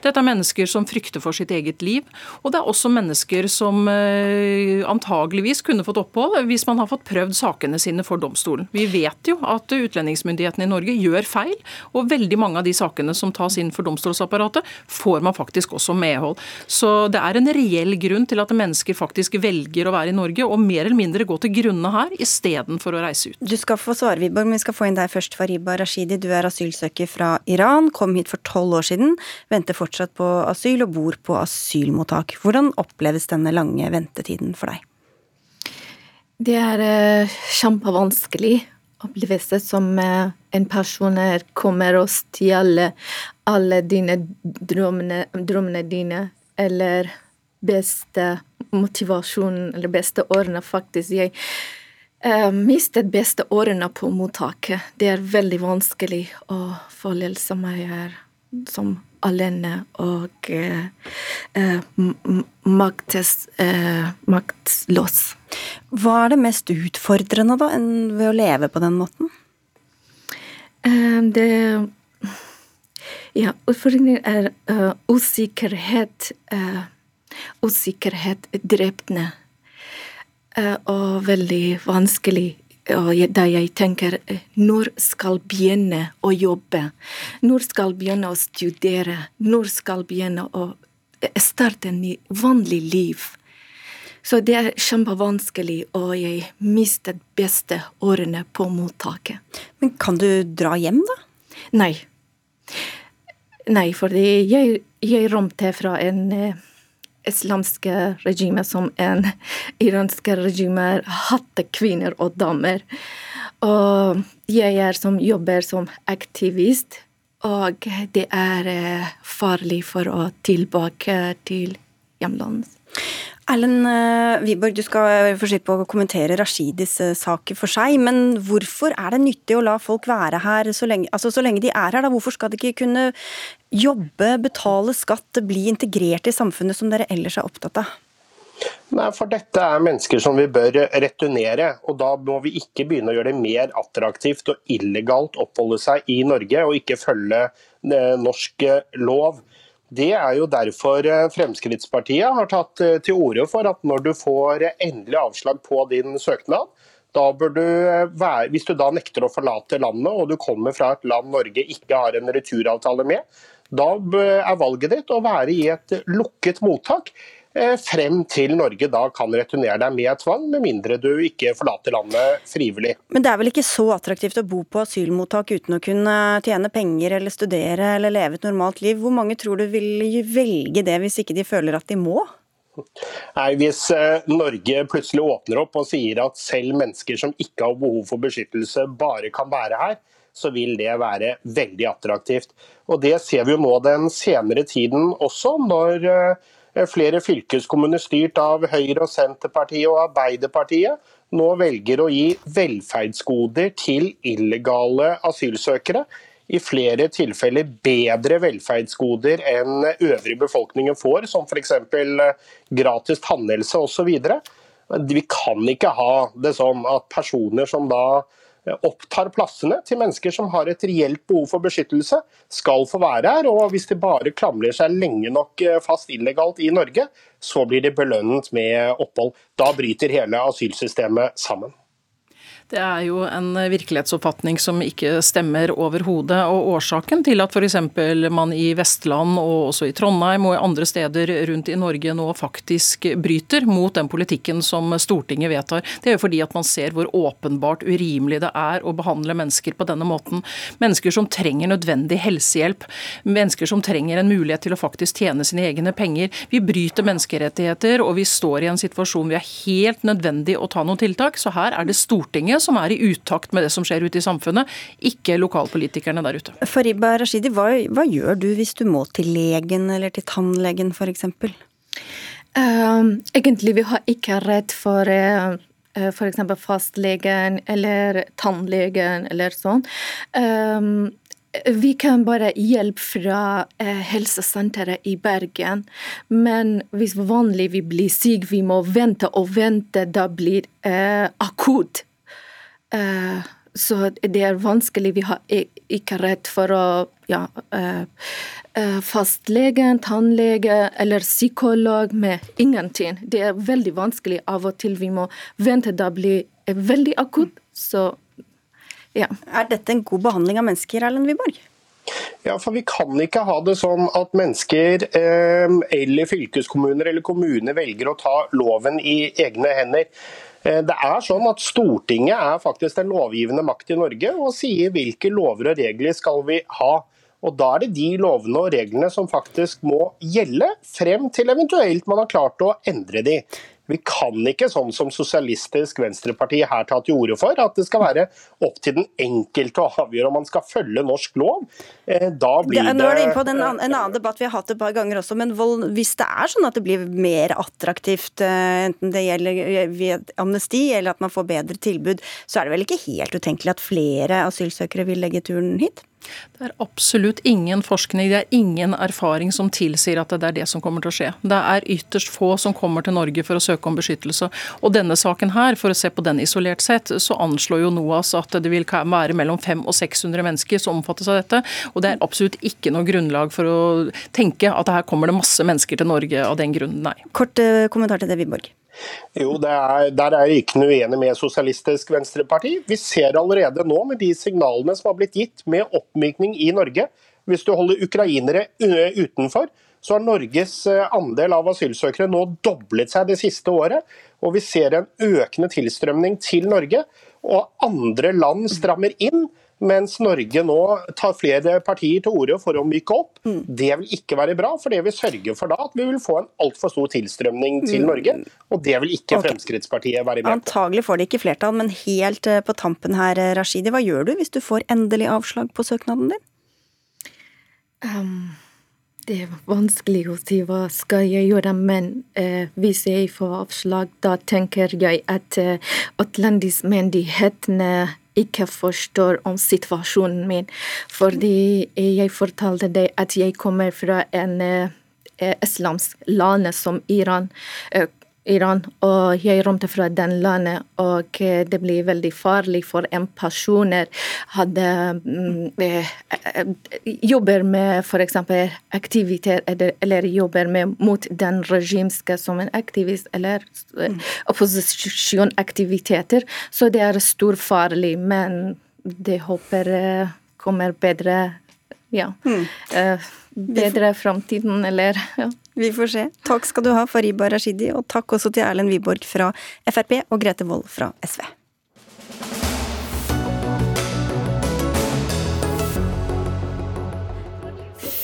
Dette er mennesker som frykter for sitt eget liv. Og det er også mennesker som uh, antageligvis kunne fått opphold hvis man har fått prøvd sakene sine for domstolen. Vi vet jo at utlendingsmyndighetene i Norge gjør feil, og veldig mange av de sakene som tas inn for domstolsapparatet, får man faktisk også medhold. Så det er en reell grunn til at mennesker faktisk velger å være i Norge, og mer eller mindre gå til grunne her istedenfor å reise ut. Du skal få svare, Wiborg, men vi skal få inn deg først, Fariba Rashidi. Du er asylsøker fra Iran, kom hit for tolv år siden, venter fortsatt på asyl og bor på asylmottak. Hvordan oppleves denne lange ventetiden for deg? Det er uh, kjempevanskelig opplevelse som uh, en person kommer og stjeler alle dine drømmene, drømmene dine, eller beste motivasjonen, eller beste årene, faktisk. Jeg uh, mistet beste årene på mottaket. Det er veldig vanskelig å føle som jeg er som alene og eh, maktes, eh, maktløs. Hva er det mest utfordrende da, ved å leve på den måten? Eh, det Ja, utfordringen er uh, usikkerhet. Uh, usikkerhet drepende. Uh, og veldig vanskelig. Da jeg tenker når skal begynne å jobbe? Når skal begynne å studere? Når skal begynne å starte en vanlig liv? Så det er kjempevanskelig, og jeg mistet beste årene på mottaket. Men kan du dra hjem, da? Nei. Nei, fordi jeg, jeg rømte fra en eh, islamske regimet som en iranske regime hadde kvinner og damer. Og jeg er som jobber som aktivist, og det er eh, farlig for å tilbake til hjemlandet. Erlend eh, Wiborg, du skal få slippe å kommentere Rashidis eh, sak for seg, men hvorfor er det nyttig å la folk være her så lenge, altså så lenge de er her? Da? Hvorfor skal de ikke kunne jobbe, betale skatt, bli integrert i samfunnet som dere ellers er opptatt av? Nei, for Dette er mennesker som vi bør returnere. og Da må vi ikke begynne å gjøre det mer attraktivt og illegalt oppholde seg i Norge og ikke følge eh, norsk lov. Det er jo derfor eh, Fremskrittspartiet har tatt eh, til orde for at når du får endelig avslag på din søknad, da bør du eh, være, hvis du da nekter å forlate landet og du kommer fra et land Norge ikke har en returavtale med, da er valget ditt å være i et lukket mottak. Eh, frem til Norge da kan returnere deg med tvang, med mindre du ikke forlater landet frivillig. Men det er vel ikke så attraktivt å bo på asylmottak uten å kunne tjene penger eller studere eller leve et normalt liv? Hvor mange tror du vil velge det hvis ikke de føler at de må? Nei, Hvis eh, Norge plutselig åpner opp og sier at selv mennesker som ikke har behov for beskyttelse, bare kan være her, så vil det være veldig attraktivt. Og Det ser vi jo nå den senere tiden også, når eh, Eh, flere fylkeskommuner styrt av Høyre, og Senterpartiet og Arbeiderpartiet nå velger å gi velferdsgoder til illegale asylsøkere. I flere tilfeller bedre velferdsgoder enn øvrig befolkningen får, som f.eks. Eh, gratis tannhelse osv. Vi kan ikke ha det sånn at personer som da opptar plassene til mennesker som har et reelt behov for beskyttelse, skal få være her. Og hvis de bare klamrer seg lenge nok eh, fast illegalt i Norge, så blir de belønnet med opphold. Da bryter hele asylsystemet sammen. Det er jo en virkelighetsoppfatning som ikke stemmer overhodet. Og årsaken til at f.eks. man i Vestland og også i Trondheim og andre steder rundt i Norge nå faktisk bryter mot den politikken som Stortinget vedtar, det er jo fordi at man ser hvor åpenbart urimelig det er å behandle mennesker på denne måten. Mennesker som trenger nødvendig helsehjelp, mennesker som trenger en mulighet til å faktisk tjene sine egne penger. Vi bryter menneskerettigheter, og vi står i en situasjon vi er helt nødvendig å ta noen tiltak. Så her er det Stortinget som er i utakt med det som skjer ute i samfunnet, ikke lokalpolitikerne der ute. Fariba Rashidi, hva, hva gjør du hvis du må til legen eller til tannlegen f.eks.? Uh, ehm, egentlig vi har ikke rett for uh, eh, f.eks. fastlegen eller tannlegen eller sånn. Um, vi kan bare hjelpe fra eh, helsesenteret i Bergen. Men hvis vanlig vi blir syke, vi må vente og vente, da blir eh, akutt. Eh, så det er vanskelig. Vi har ikke rett for å ja, eh, eh, fastlegen, tannlege eller psykolog med ingenting. Det er veldig vanskelig av og til. Vi må vente. Da blir det veldig akutt. Så ja. Er dette en god behandling av mennesker, Erlend Wiborg? Ja, for Vi kan ikke ha det sånn at mennesker eh, eller fylkeskommuner eller kommuner velger å ta loven i egne hender. Eh, det er sånn at Stortinget er faktisk den lovgivende makt i Norge og sier hvilke lover og regler skal vi ha. Og Da er det de lovene og reglene som faktisk må gjelde, frem til eventuelt man har klart å endre de. Vi kan ikke, sånn som Sosialistisk Venstreparti her tar til orde for, at det skal være opp til den enkelte å avgjøre om man skal følge norsk lov. Eh, da blir det, Nå er du inne på en, en annen debatt vi har hatt et par ganger også, men vold, hvis det er sånn at det blir mer attraktivt, eh, enten det gjelder ved amnesti eller at man får bedre tilbud, så er det vel ikke helt utenkelig at flere asylsøkere vil legge turen hit? Det er absolutt ingen forskning, det er ingen erfaring som tilsier at det er det som kommer til å skje. Det er ytterst få som kommer til Norge for å søke om beskyttelse. Og denne saken her, for å se på den isolert sett, så anslår jo NOAS at det vil være mellom 500 og 600 mennesker som omfattes av dette. Og det er absolutt ikke noe grunnlag for å tenke at her kommer det masse mennesker til Norge av den grunnen, nei. Kort eh, kommentar til det, Wiborg. Jo, er, Der er jeg ikke uenig med Sosialistisk Venstreparti. Vi ser allerede nå med de signalene som har blitt gitt med oppmykning i Norge. Hvis du holder ukrainere utenfor, så har Norges eh, andel av asylsøkere nå doblet seg det siste året. Og vi ser en økende tilstrømning til Norge. Og andre land strammer inn. Mens Norge nå tar flere partier til orde for å myke opp. Mm. Det vil ikke være bra, for det vil sørge for da at vi vil få en altfor stor tilstrømning til mm. Norge. Og det vil ikke okay. Fremskrittspartiet være med på. Antagelig får det ikke flertall, men helt eh, på tampen her, eh, Rashidi, hva gjør du hvis du får endelig avslag på søknaden din? Um, det er vanskelig å si hva skal jeg gjøre, men uh, hvis jeg får avslag, da tenker jeg at uh, utlendingsmyndighetene ikke forstår om situasjonen min. Fordi jeg fortalte deg at jeg kommer fra en eh, islamsk land som Iran. Iran, og jeg rømte fra den landet, og eh, det blir veldig farlig for en person hadde mm, eh, eh, jobber med f.eks. aktivitet, eller, eller, jobber med mot den regimske som en aktivist, eller mm. opposisjonaktiviteter. Så det er stor farlig, men det håper kommer bedre ja, mm. bedre framtiden, eller ja. Vi får se. Takk skal du ha, Fariba Rashidi, og takk også til Erlend Wiborg fra Frp og Grete Wold fra SV.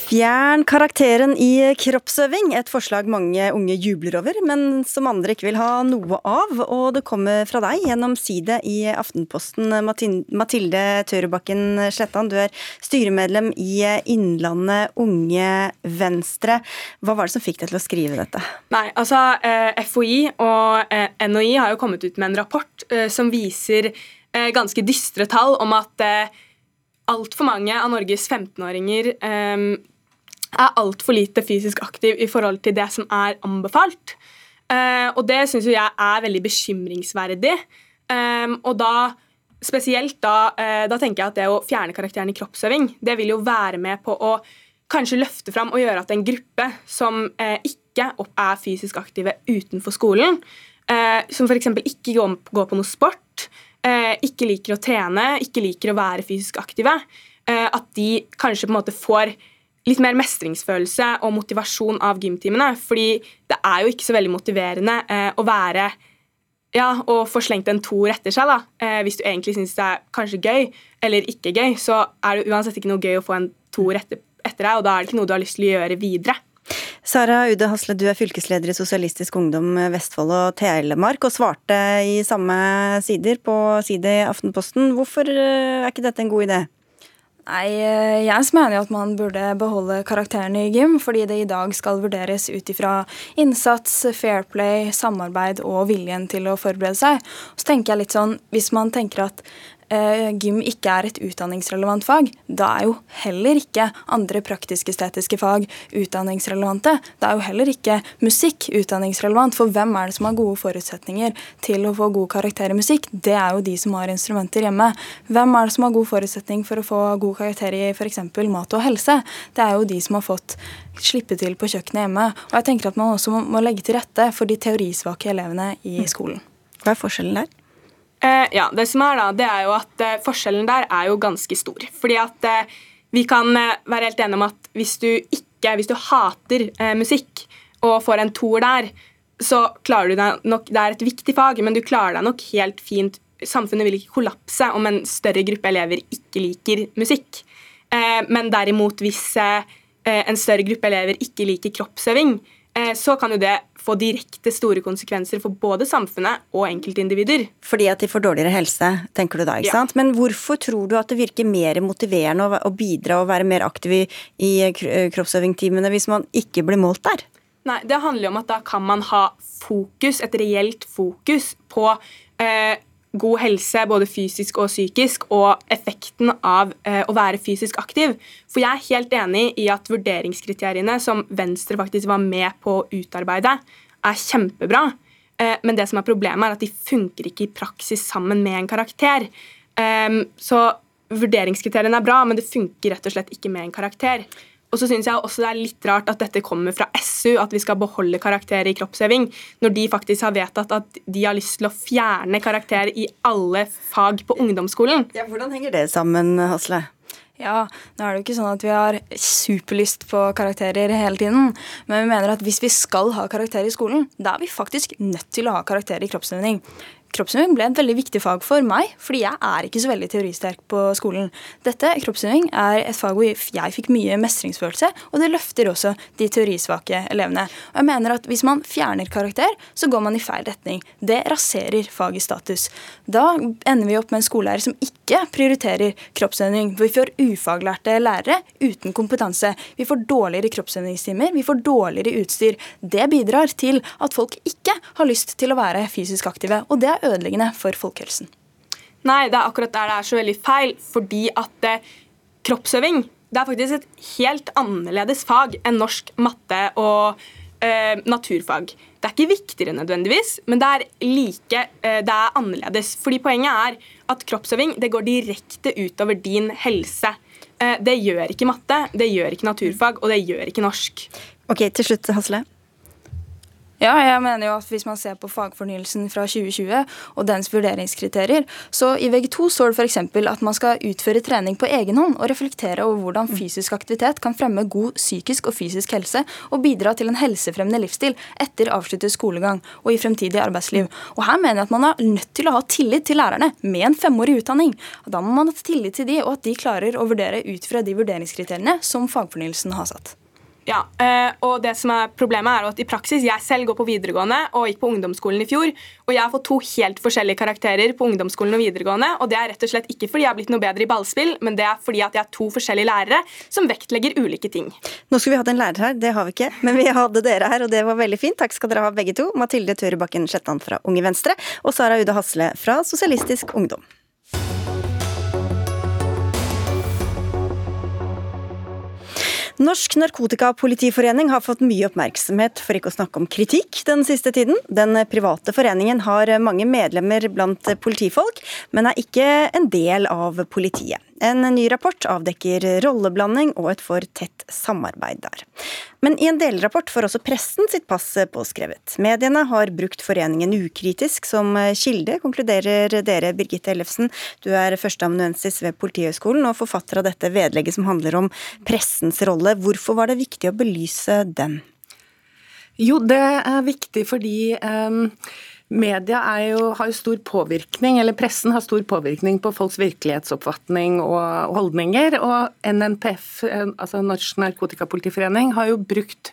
Fjern karakteren i kroppsøving, et forslag mange unge jubler over, men som andre ikke vil ha noe av. Og det kommer fra deg gjennom side i Aftenposten. Mathilde Tørubakken Slettan, du er styremedlem i Innlandet Unge Venstre. Hva var det som fikk deg til å skrive dette? Nei, altså eh, FHI og eh, NHI har jo kommet ut med en rapport eh, som viser ganske dystre tall om at altfor mange av Norges 15-åringer eh, er altfor lite fysisk aktiv i forhold til det som er anbefalt. Uh, og det syns jeg er veldig bekymringsverdig. Um, og da spesielt da, uh, da tenker jeg at det å fjerne karakteren i kroppsøving, det vil jo være med på å kanskje løfte fram og gjøre at en gruppe som uh, ikke er fysisk aktive utenfor skolen, som f.eks. ikke går, på noe sport, ikke liker å trene, ikke liker å være fysisk aktive, at de kanskje på en måte får litt mer mestringsfølelse og motivasjon av gymtimene. Fordi det er jo ikke så veldig motiverende eh, å være ja, og få slengt en toer etter seg. da. Eh, hvis du egentlig syns det er kanskje gøy eller ikke gøy, så er det uansett ikke noe gøy å få en toer etter, etter deg, og da er det ikke noe du har lyst til å gjøre videre. Sara Ude Hasle, du er fylkesleder i Sosialistisk Ungdom Vestfold og Telemark, og svarte i samme sider på side i Aftenposten. Hvorfor eh, er ikke dette en god idé? Nei, eh, jeg mener jo at man burde beholde karakterene i gym, fordi det i dag skal vurderes ut ifra innsats, fair play, samarbeid og viljen til å forberede seg. Så tenker jeg litt sånn, Hvis man tenker at gym ikke er et utdanningsrelevant fag, da er jo heller ikke andre praktisk-estetiske fag utdanningsrelevante. Da er jo heller ikke musikk utdanningsrelevant, for hvem er det som har gode forutsetninger til å få god karakter i musikk? Det er jo de som har instrumenter hjemme. Hvem er det som har god forutsetning for å få god karakter i f.eks. mat og helse? Det er jo de som har fått slippe til på kjøkkenet hjemme. Og jeg tenker at man også må legge til rette for de teorisvake elevene i mm. skolen. Hva er forskjellen der? Eh, ja, Det som er da, det er jo at eh, forskjellen der er jo ganske stor. Fordi at eh, vi kan eh, være helt enige om at hvis du ikke, hvis du hater eh, musikk og får en toer der, så klarer du deg nok Det er et viktig fag, men du klarer deg nok helt fint. Samfunnet vil ikke kollapse om en større gruppe elever ikke liker musikk. Eh, men derimot hvis en større gruppe elever ikke liker kroppsøving, så kan jo det få direkte store konsekvenser for både samfunnet og enkeltindivider. Fordi at de får dårligere helse, tenker du da. ikke ja. sant? Men hvorfor tror du at det virker mer motiverende å bidra og være mer aktiv i i kroppsøvingtimene hvis man ikke blir målt der? Nei, Det handler jo om at da kan man ha fokus, et reelt fokus på eh, god helse, både fysisk og psykisk, og effekten av eh, å være fysisk aktiv. For jeg er helt enig i at vurderingskriteriene som Venstre faktisk var med på å utarbeide, er kjempebra. Eh, men det som er problemet, er at de funker ikke i praksis sammen med en karakter. Eh, så vurderingskriteriene er bra, men det funker rett og slett ikke med en karakter. Og så syns jeg også det er litt rart at dette kommer fra SU, at vi skal beholde karakterer i kroppsøving, når de faktisk har vedtatt at de har lyst til å fjerne karakterer i alle fag på ungdomsskolen. Ja, Hvordan henger det sammen, Hasle? Ja, nå er det jo ikke sånn at vi har superlyst på karakterer hele tiden. Men vi mener at hvis vi skal ha karakterer i skolen, da er vi faktisk nødt til å ha karakterer i kroppsøving kroppsøving ble et veldig viktig fag for meg, fordi jeg er ikke så veldig teoristerk på skolen. Dette, kroppsøving, er et fag hvor jeg fikk mye mestringsfølelse, og det løfter også de teorisvake elevene. Og jeg mener at Hvis man fjerner karakter, så går man i feil retning. Det raserer fagets status. Da ender vi opp med en skolelærer som ikke prioriterer kroppsøving. Vi får ufaglærte lærere uten kompetanse. Vi får dårligere kroppsøvingstimer, vi får dårligere utstyr. Det bidrar til at folk ikke har lyst til å være fysisk aktive. og det er ødeleggende for folkehelsen. Nei, det er akkurat der det er så veldig feil. Fordi at eh, kroppsøving det er faktisk et helt annerledes fag enn norsk matte og eh, naturfag. Det er ikke viktigere nødvendigvis, men det er like eh, det er annerledes. Fordi Poenget er at kroppsøving det går direkte utover din helse. Eh, det gjør ikke matte, det gjør ikke naturfag, og det gjør ikke norsk. Ok, Til slutt, Hasle. Ja, jeg mener jo at hvis man ser på fagfornyelsen fra 2020 og dens vurderingskriterier, så i VG2 står det f.eks. at man skal utføre trening på egen hånd og reflektere over hvordan fysisk aktivitet kan fremme god psykisk og fysisk helse og bidra til en helsefremmende livsstil etter avsluttet skolegang og i fremtidig arbeidsliv. Og her mener jeg at man er nødt til å ha tillit til lærerne med en femårig utdanning. Da må man ha tillit til de, og at de klarer å vurdere ut fra de vurderingskriteriene som fagfornyelsen har satt. Ja, eh, og det som er Problemet er at i praksis, jeg selv går på videregående og gikk på ungdomsskolen i fjor, og jeg har fått to helt forskjellige karakterer på ungdomsskolen og videregående. og Det er rett og slett ikke fordi jeg har blitt noe bedre i ballspill, men det er fordi at jeg har to forskjellige lærere som vektlegger ulike ting. Nå skulle vi hatt en lærer her, det har vi ikke, men vi hadde dere her, og det var veldig fint. Takk skal dere ha begge to. Mathilde Tørebakken Skjettan fra Unge Venstre og Sara Ude Hasle fra Sosialistisk Ungdom. Norsk Narkotikapolitiforening har fått mye oppmerksomhet, for ikke å snakke om kritikk, den siste tiden. Den private foreningen har mange medlemmer blant politifolk, men er ikke en del av politiet. En ny rapport avdekker rolleblanding og et for tett samarbeid der. Men i en delrapport får også pressen sitt pass påskrevet. Mediene har brukt foreningen ukritisk som kilde, konkluderer dere, Birgitte Ellefsen. Du er førsteamanuensis ved Politihøgskolen og forfatter av dette vedlegget som handler om pressens rolle. Hvorfor var det viktig å belyse den? Jo, det er viktig fordi um Media jo, har jo stor påvirkning, eller pressen har stor påvirkning på folks virkelighetsoppfatning og holdninger. Og NNPF, altså Norsk Narkotikapolitiforening, har jo brukt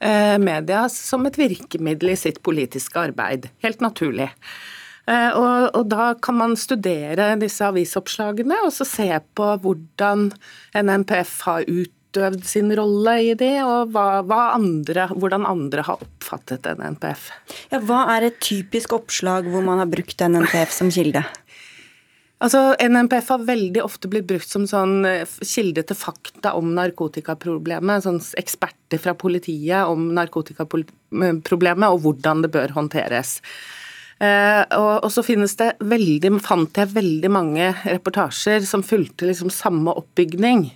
eh, media som et virkemiddel i sitt politiske arbeid. Helt naturlig. Eh, og, og, da kan man studere disse avisoppslagene og så se på hvordan NNPF har ut utøvd sin rolle i det, og hva, hva andre, hvordan andre har oppfattet NNPF. Ja, hva er et typisk oppslag hvor man har brukt NNPF som kilde? Altså, NNPF har veldig ofte blitt brukt som sånn eh, kilde til fakta om narkotikaproblemet. Sånn eksperter fra politiet om narkotikaproblemet og hvordan det bør håndteres. Uh, og, og, så finnes det veldig, fant jeg veldig mange reportasjer som fulgte liksom samme oppbygning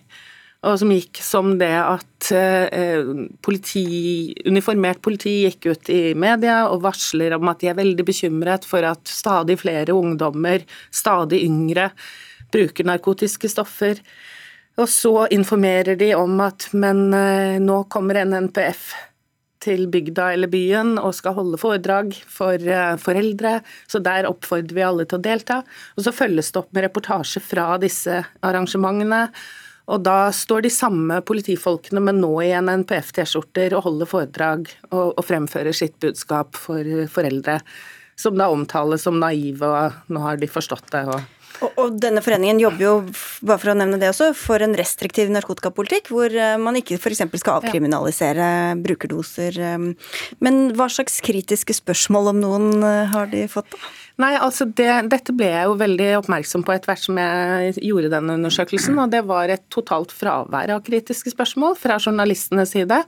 og som gikk som det at eh, politi, uniformert politi gikk ut i media og varsler om at de er veldig bekymret for at stadig flere ungdommer, stadig yngre, bruker narkotiske stoffer. Og så informerer de om at men eh, nå kommer en NPF til bygda eller byen og skal holde foredrag for eh, foreldre, så der oppfordrer vi alle til å delta. Og så følges det opp med reportasje fra disse arrangementene. Og da står de samme politifolkene, men nå i en NPF-T-skjorter og holder foredrag og, og, fremfører sitt budskap for foreldre, som da omtales som naive, og nå har de forstått det. og og, og, denne foreningen jobber jo bare for å nevne det også, for en restriktiv narkotikapolitikk, hvor eh, man ikke f.eks. skal avkriminalisere brukerdoser. Eh. Men hva slags kritiske spørsmål, om noen, eh, har de fått? da? Nei, altså det, Dette ble jeg jo veldig oppmerksom på etter hvert som jeg gjorde denne undersøkelsen. og Det var et totalt fravær av kritiske spørsmål fra journalistenes side.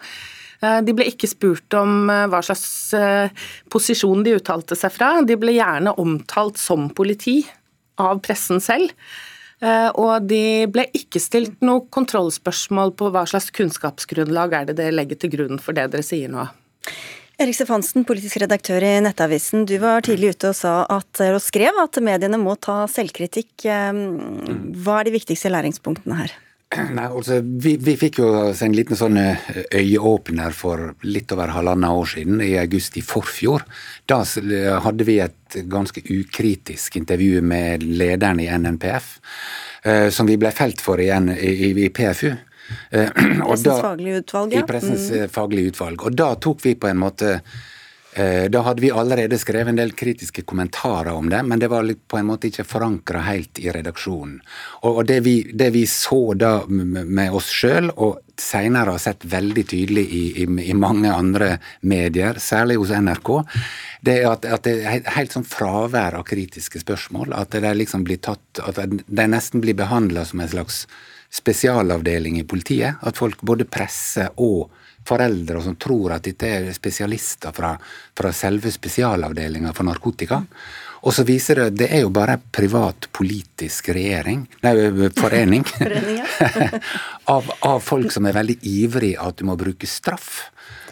Eh, de ble ikke spurt om eh, hva slags eh, posisjon de uttalte seg fra. De ble gjerne omtalt som politi av pressen selv. Og de ble ikke stilt noe kontrollspørsmål på hva slags kunnskapsgrunnlag er det dere legger til grunn for det dere sier nå. Erik Stefansen, politisk redaktør i Nettavisen. Du var tidlig ute og, sa at, og skrev at mediene må ta selvkritikk. Hva er de viktigste læringspunktene her? Nei, altså, vi, vi, fikk jo en liten sånn eh, øyeåpner for litt over halvannet år siden, i august i forfjor. Da hadde vi et ganske ukritisk intervju med lederen i NNPF, eh, som vi ble felt for igjen i, i, i PFU. Eh, pressens faglige utvalg, ja. I Pressens faglige utvalg. Og da tok vi på en måte eh, da hadde vi allerede skrevet en del kritiske kommentarer om det, men det var på en måte ikke forankra helt i redaksjonen. Og det vi, det vi så da med oss sjøl, og seinere har sett veldig tydelig i, i, i, mange andre medier, særlig hos NRK, det er at, at det er helt sånn fravær av kritiske spørsmål. At det liksom de nesten blir behandla som en slags spesialavdeling i politiet. At folk, både presser og foreldre som tror at dette er spesialister fra, fra selve spesialavdelinga for narkotika. Og så viser det det er jo bare privat politisk regjering, nei, forening, av, av, folk som er veldig ivrig at du må bruke straff.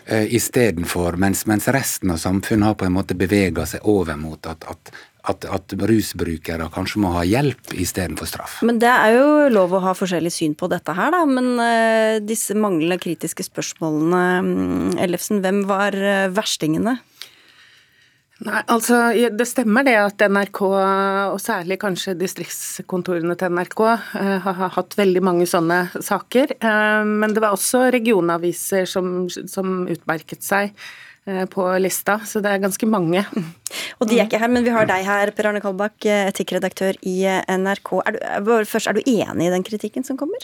Uh, Istedenfor, mens, mens resten av samfunnet har på en måte bevega seg over mot at, at at, at rusbrukere kanskje må ha hjelp istedenfor straff. Men det er jo lov å ha forskjellig syn på dette her, da. Men uh, disse manglende kritiske spørsmålene, um, Ellefsen, hvem var uh, verstingene? Nei, altså Det stemmer det at NRK, og særlig kanskje distriktskontorene til NRK, uh, har hatt veldig mange sånne saker. Men det var også regionaviser som, som utmerket seg Eh, på lista, så det er ganske mange. Og de er ikke her, men vi har deg her, Per Arne Kolbakk, eh, etikkredaktør i eh, NRK. Er du, først, er du enig i den kritikken som kommer?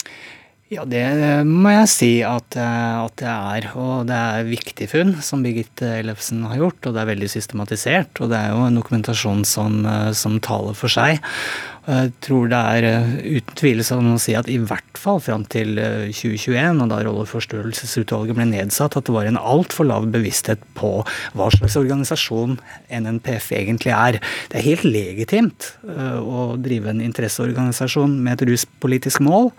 Ja, det må jeg si at, at det er. Og det er viktig funn som Birgitte Ellefsen har gjort. Og det er veldig systematisert. Og det er jo en dokumentasjon som, som taler for seg. Jeg tror det er eh, uten tvil sånn å si at i hvert fall fram til 2021, eh, og da rolleforstørrelsesutvalget ble nedsatt, at det var en altfor lav bevissthet på hva slags organisasjon NNPF egentlig er. Det er helt legitimt eh, å drive en interesseorganisasjon med et ruspolitisk mål,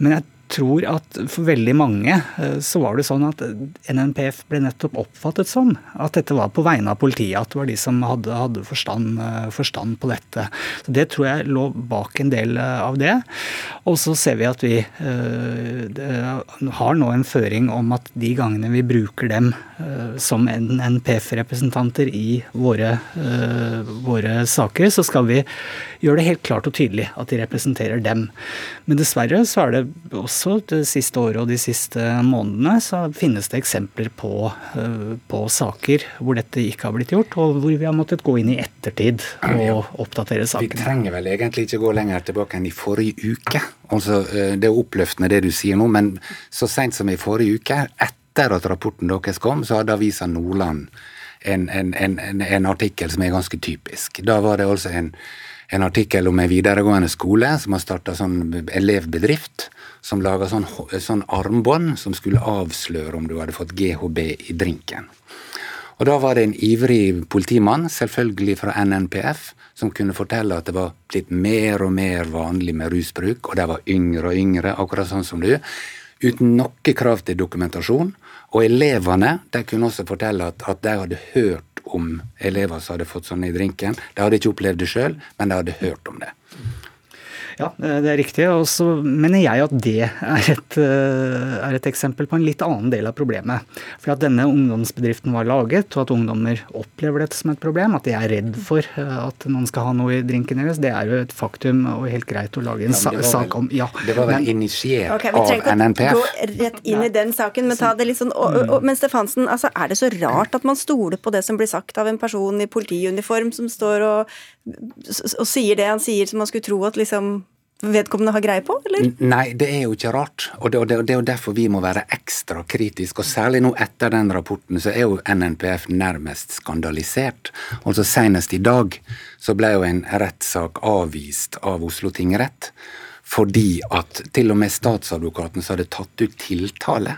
men jeg tror at for veldig mange eh, så var det sånn at NNPF ble nettopp oppfattet sånn. At dette var på vegne av politiet. At det var de som hadde, hadde forstand, eh, forstand, på dette. Så Det tror jeg lå bak en del eh, av det. Og så ser vi at vi har nå en føring om at de gangene vi bruker dem som NNPF-representanter i våre, våre saker, så skal vi gjøre det helt klart og tydelig at de representerer dem. Men dessverre så er det også også det siste året og de siste månedene så finnes det eksempler på, eh, på, saker hvor dette ikke har blitt gjort, og hvor vi har måttet gå inn i ettertid og oppdatere sakene. Vi trenger vel egentlig ikke gå lenger tilbake enn i forrige uke. Altså, eh, det er oppløftende det du sier nå, men så seint som i forrige uke, etter at rapporten deres kom, så hadde avisa Nordland en, en, en, en, artikkel som er ganske typisk. Da var det altså en en artikkel om en videregående skole som har starta sånn elevbedrift, som laga sånn, sånn armbånd som skulle avsløre om du hadde fått GHB i drinken. Og Da var det en ivrig politimann, selvfølgelig fra NNPF, som kunne fortelle at det var blitt mer og mer vanlig med rusbruk, og de var yngre og yngre, akkurat sånn som du, uten noe krav til dokumentasjon. Og elevene de kunne også fortelle at, at de hadde hørt om elever som hadde fått sånn i drinken. De hadde ikke opplevd det sjøl, men de hadde hørt om det. Ja, eh, det er riktig. Og så mener jeg at det er et, eh, er et, eksempel på en litt annen del av problemet. For at denne ungdomsbedriften var laget, og at ungdommer opplever dette som et problem, at de er redd for eh, at noen skal ha noe i drinken deres, det er jo et faktum og helt greit å lage en ja, sak om. Ja, det var vel men, initiert okay, av NNPF? Vi trenger ikke gå rett inn i den saken, men ta det litt sånn og, og, Men Stefansen, altså, er det så rart at man stoler på det som blir sagt av en person i politiuniform som står og, og sier det han sier, som man skulle tro at liksom vedkommende har greie på, eller? Nei, det er jo ikke rart. Og det, det, det er jo derfor vi må være ekstra kritiske. Og særlig nå etter den rapporten så er jo NNPF nærmest skandalisert. Altså Senest i dag så ble jo en rettssak avvist av Oslo tingrett fordi at til og med statsadvokaten som hadde tatt ut tiltale,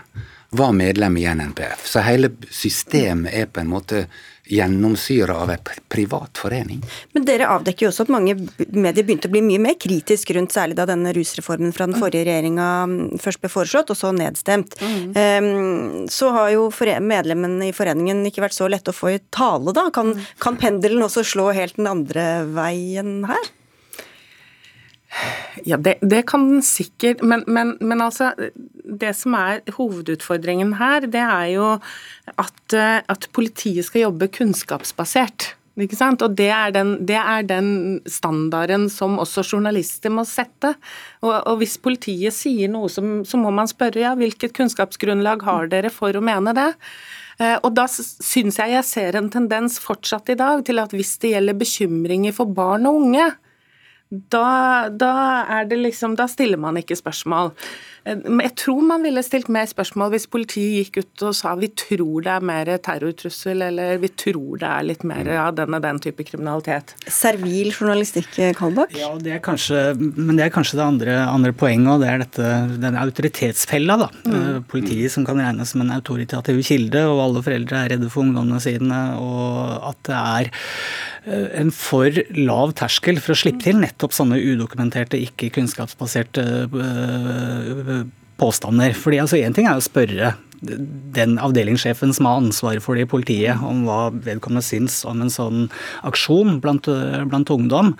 var medlem i NNPF. Så hele systemet er på en måte gjennomsyra av en privat forening. Men dere avdekker jo også at mange medier begynte å bli mye mer kritisk rundt særlig da denne rusreformen fra den mm. forrige regjeringa mm, først ble foreslått, og så nedstemt. Mm. Um, så har jo medlemmene i foreningen ikke vært så lette å få i tale, da. Kan, mm. kan pendelen også slå helt den andre veien her? Ja, det, det, kan den sikkert, men, men, men, altså Det som er hovedutfordringen her, det er jo at, eh, at politiet skal jobbe kunnskapsbasert. Ikke sant? Og det er, den, det er, den, standarden som også journalister må sette. Og, og hvis politiet sier noe, som, så må man spørre ja, hvilket kunnskapsgrunnlag har dere for å mene det? Eh, og da syns jeg jeg ser en tendens fortsatt i dag til at hvis det gjelder bekymringer for barn og unge, da, da, liksom, da, stiller man ikke spørsmål. Eh, jeg tror man ville stilt mer spørsmål hvis politiet gikk ut og sa vi tror det er mer terrortrussel, eller vi tror det er litt mer av den og den type kriminalitet. Servil journalistikk, Kalbakk? Ja, det er kanskje, men det er kanskje det andre, andre poenget, og det er dette, denne autoritetsfella. da. Mm. Eh, politiet som kan regnes som en autoritativ kilde, og alle foreldre er redde for ungdommene sine, og at det er Eh, en for lav terskel for å slippe til nettopp sånne udokumenterte, ikke kunnskapsbaserte eh, påstander. Fordi altså Én ting er å spørre den avdelingssjefen som har ansvaret for det i politiet, om hva vedkommende syns om en sånn aksjon blant, blant ungdom.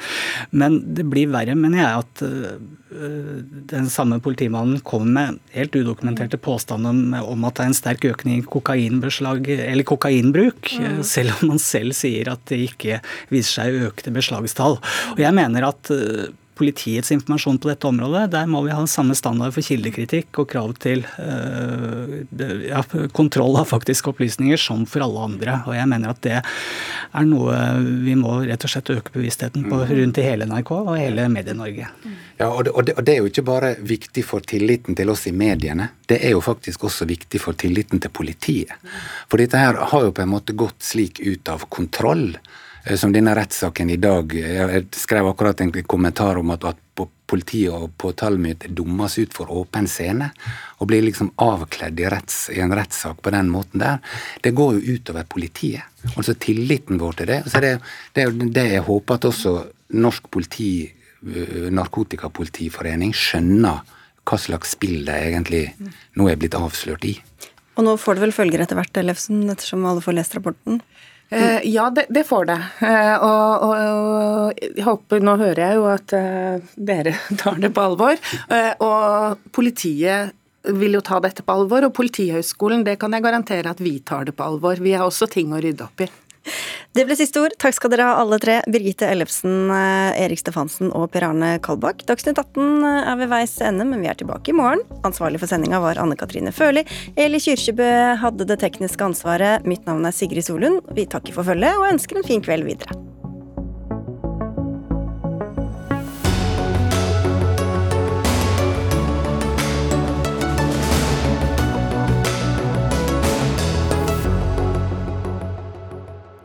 Men det blir verre, mener jeg, at øh, den samme politimannen kommer med helt udokumenterte påstander om at det er en sterk økning i kokainbeslag, eller kokainbruk, mm. selv om man selv sier at det ikke viser seg økte beslagstall. Og jeg mener at politiets informasjon på dette området. Der må vi ha samme standard for kildekritikk og krav til uh, ja, kontroll av faktiske opplysninger som for alle andre. Og jeg mener at det er noe vi må rett og slett øke bevisstheten på mm. rundt i hele NRK og hele Medie-Norge. Ja, og det, og, det, og det, er jo ikke bare viktig for tilliten til oss i mediene, det er jo faktisk også viktig for tilliten til politiet. For dette her har jo på en måte gått slik ut av kontroll. Eh, som denne rettssaken i dag. Jeg skrev akkurat en kommentar om at, at politiet og påtalemyndigheten dummes ut for åpen scene og blir liksom avkledd i, retts, i, en rettssak på den måten der. Det går jo utover politiet. Altså tilliten vår til det. Så det, det er det jeg håper at også Norsk politi, eh, narkotikapolitiforening skjønner hva slags spill det egentlig nå er blitt avslørt i. Og nå får det vel følger etter hvert, Ellefsen, ettersom alle får lest rapporten? Eh, ja, det, det, får det. Eh, og, og, og, jeg håper, Nå hører jeg jo at eh, dere tar det på alvor. Eh, og politiet vil jo ta dette på alvor, og Politihøgskolen det kan jeg garantere at vi tar det på alvor. Vi har også ting å rydde opp i. Det ble siste ord. Takk skal dere ha alle tre. Birgitte Ellefsen, eh, Erik Stefansen og Per Arne Kalbakk. Dagsnytt 18 eh, er ved veis ende, men vi er tilbake i morgen. Ansvarlig for sendinga var Anne Katrine Førli. Eli Kyrkjebø hadde det tekniske ansvaret. Mitt navn er Sigrid Solund. Vi takker for følget og ønsker en fin kveld videre.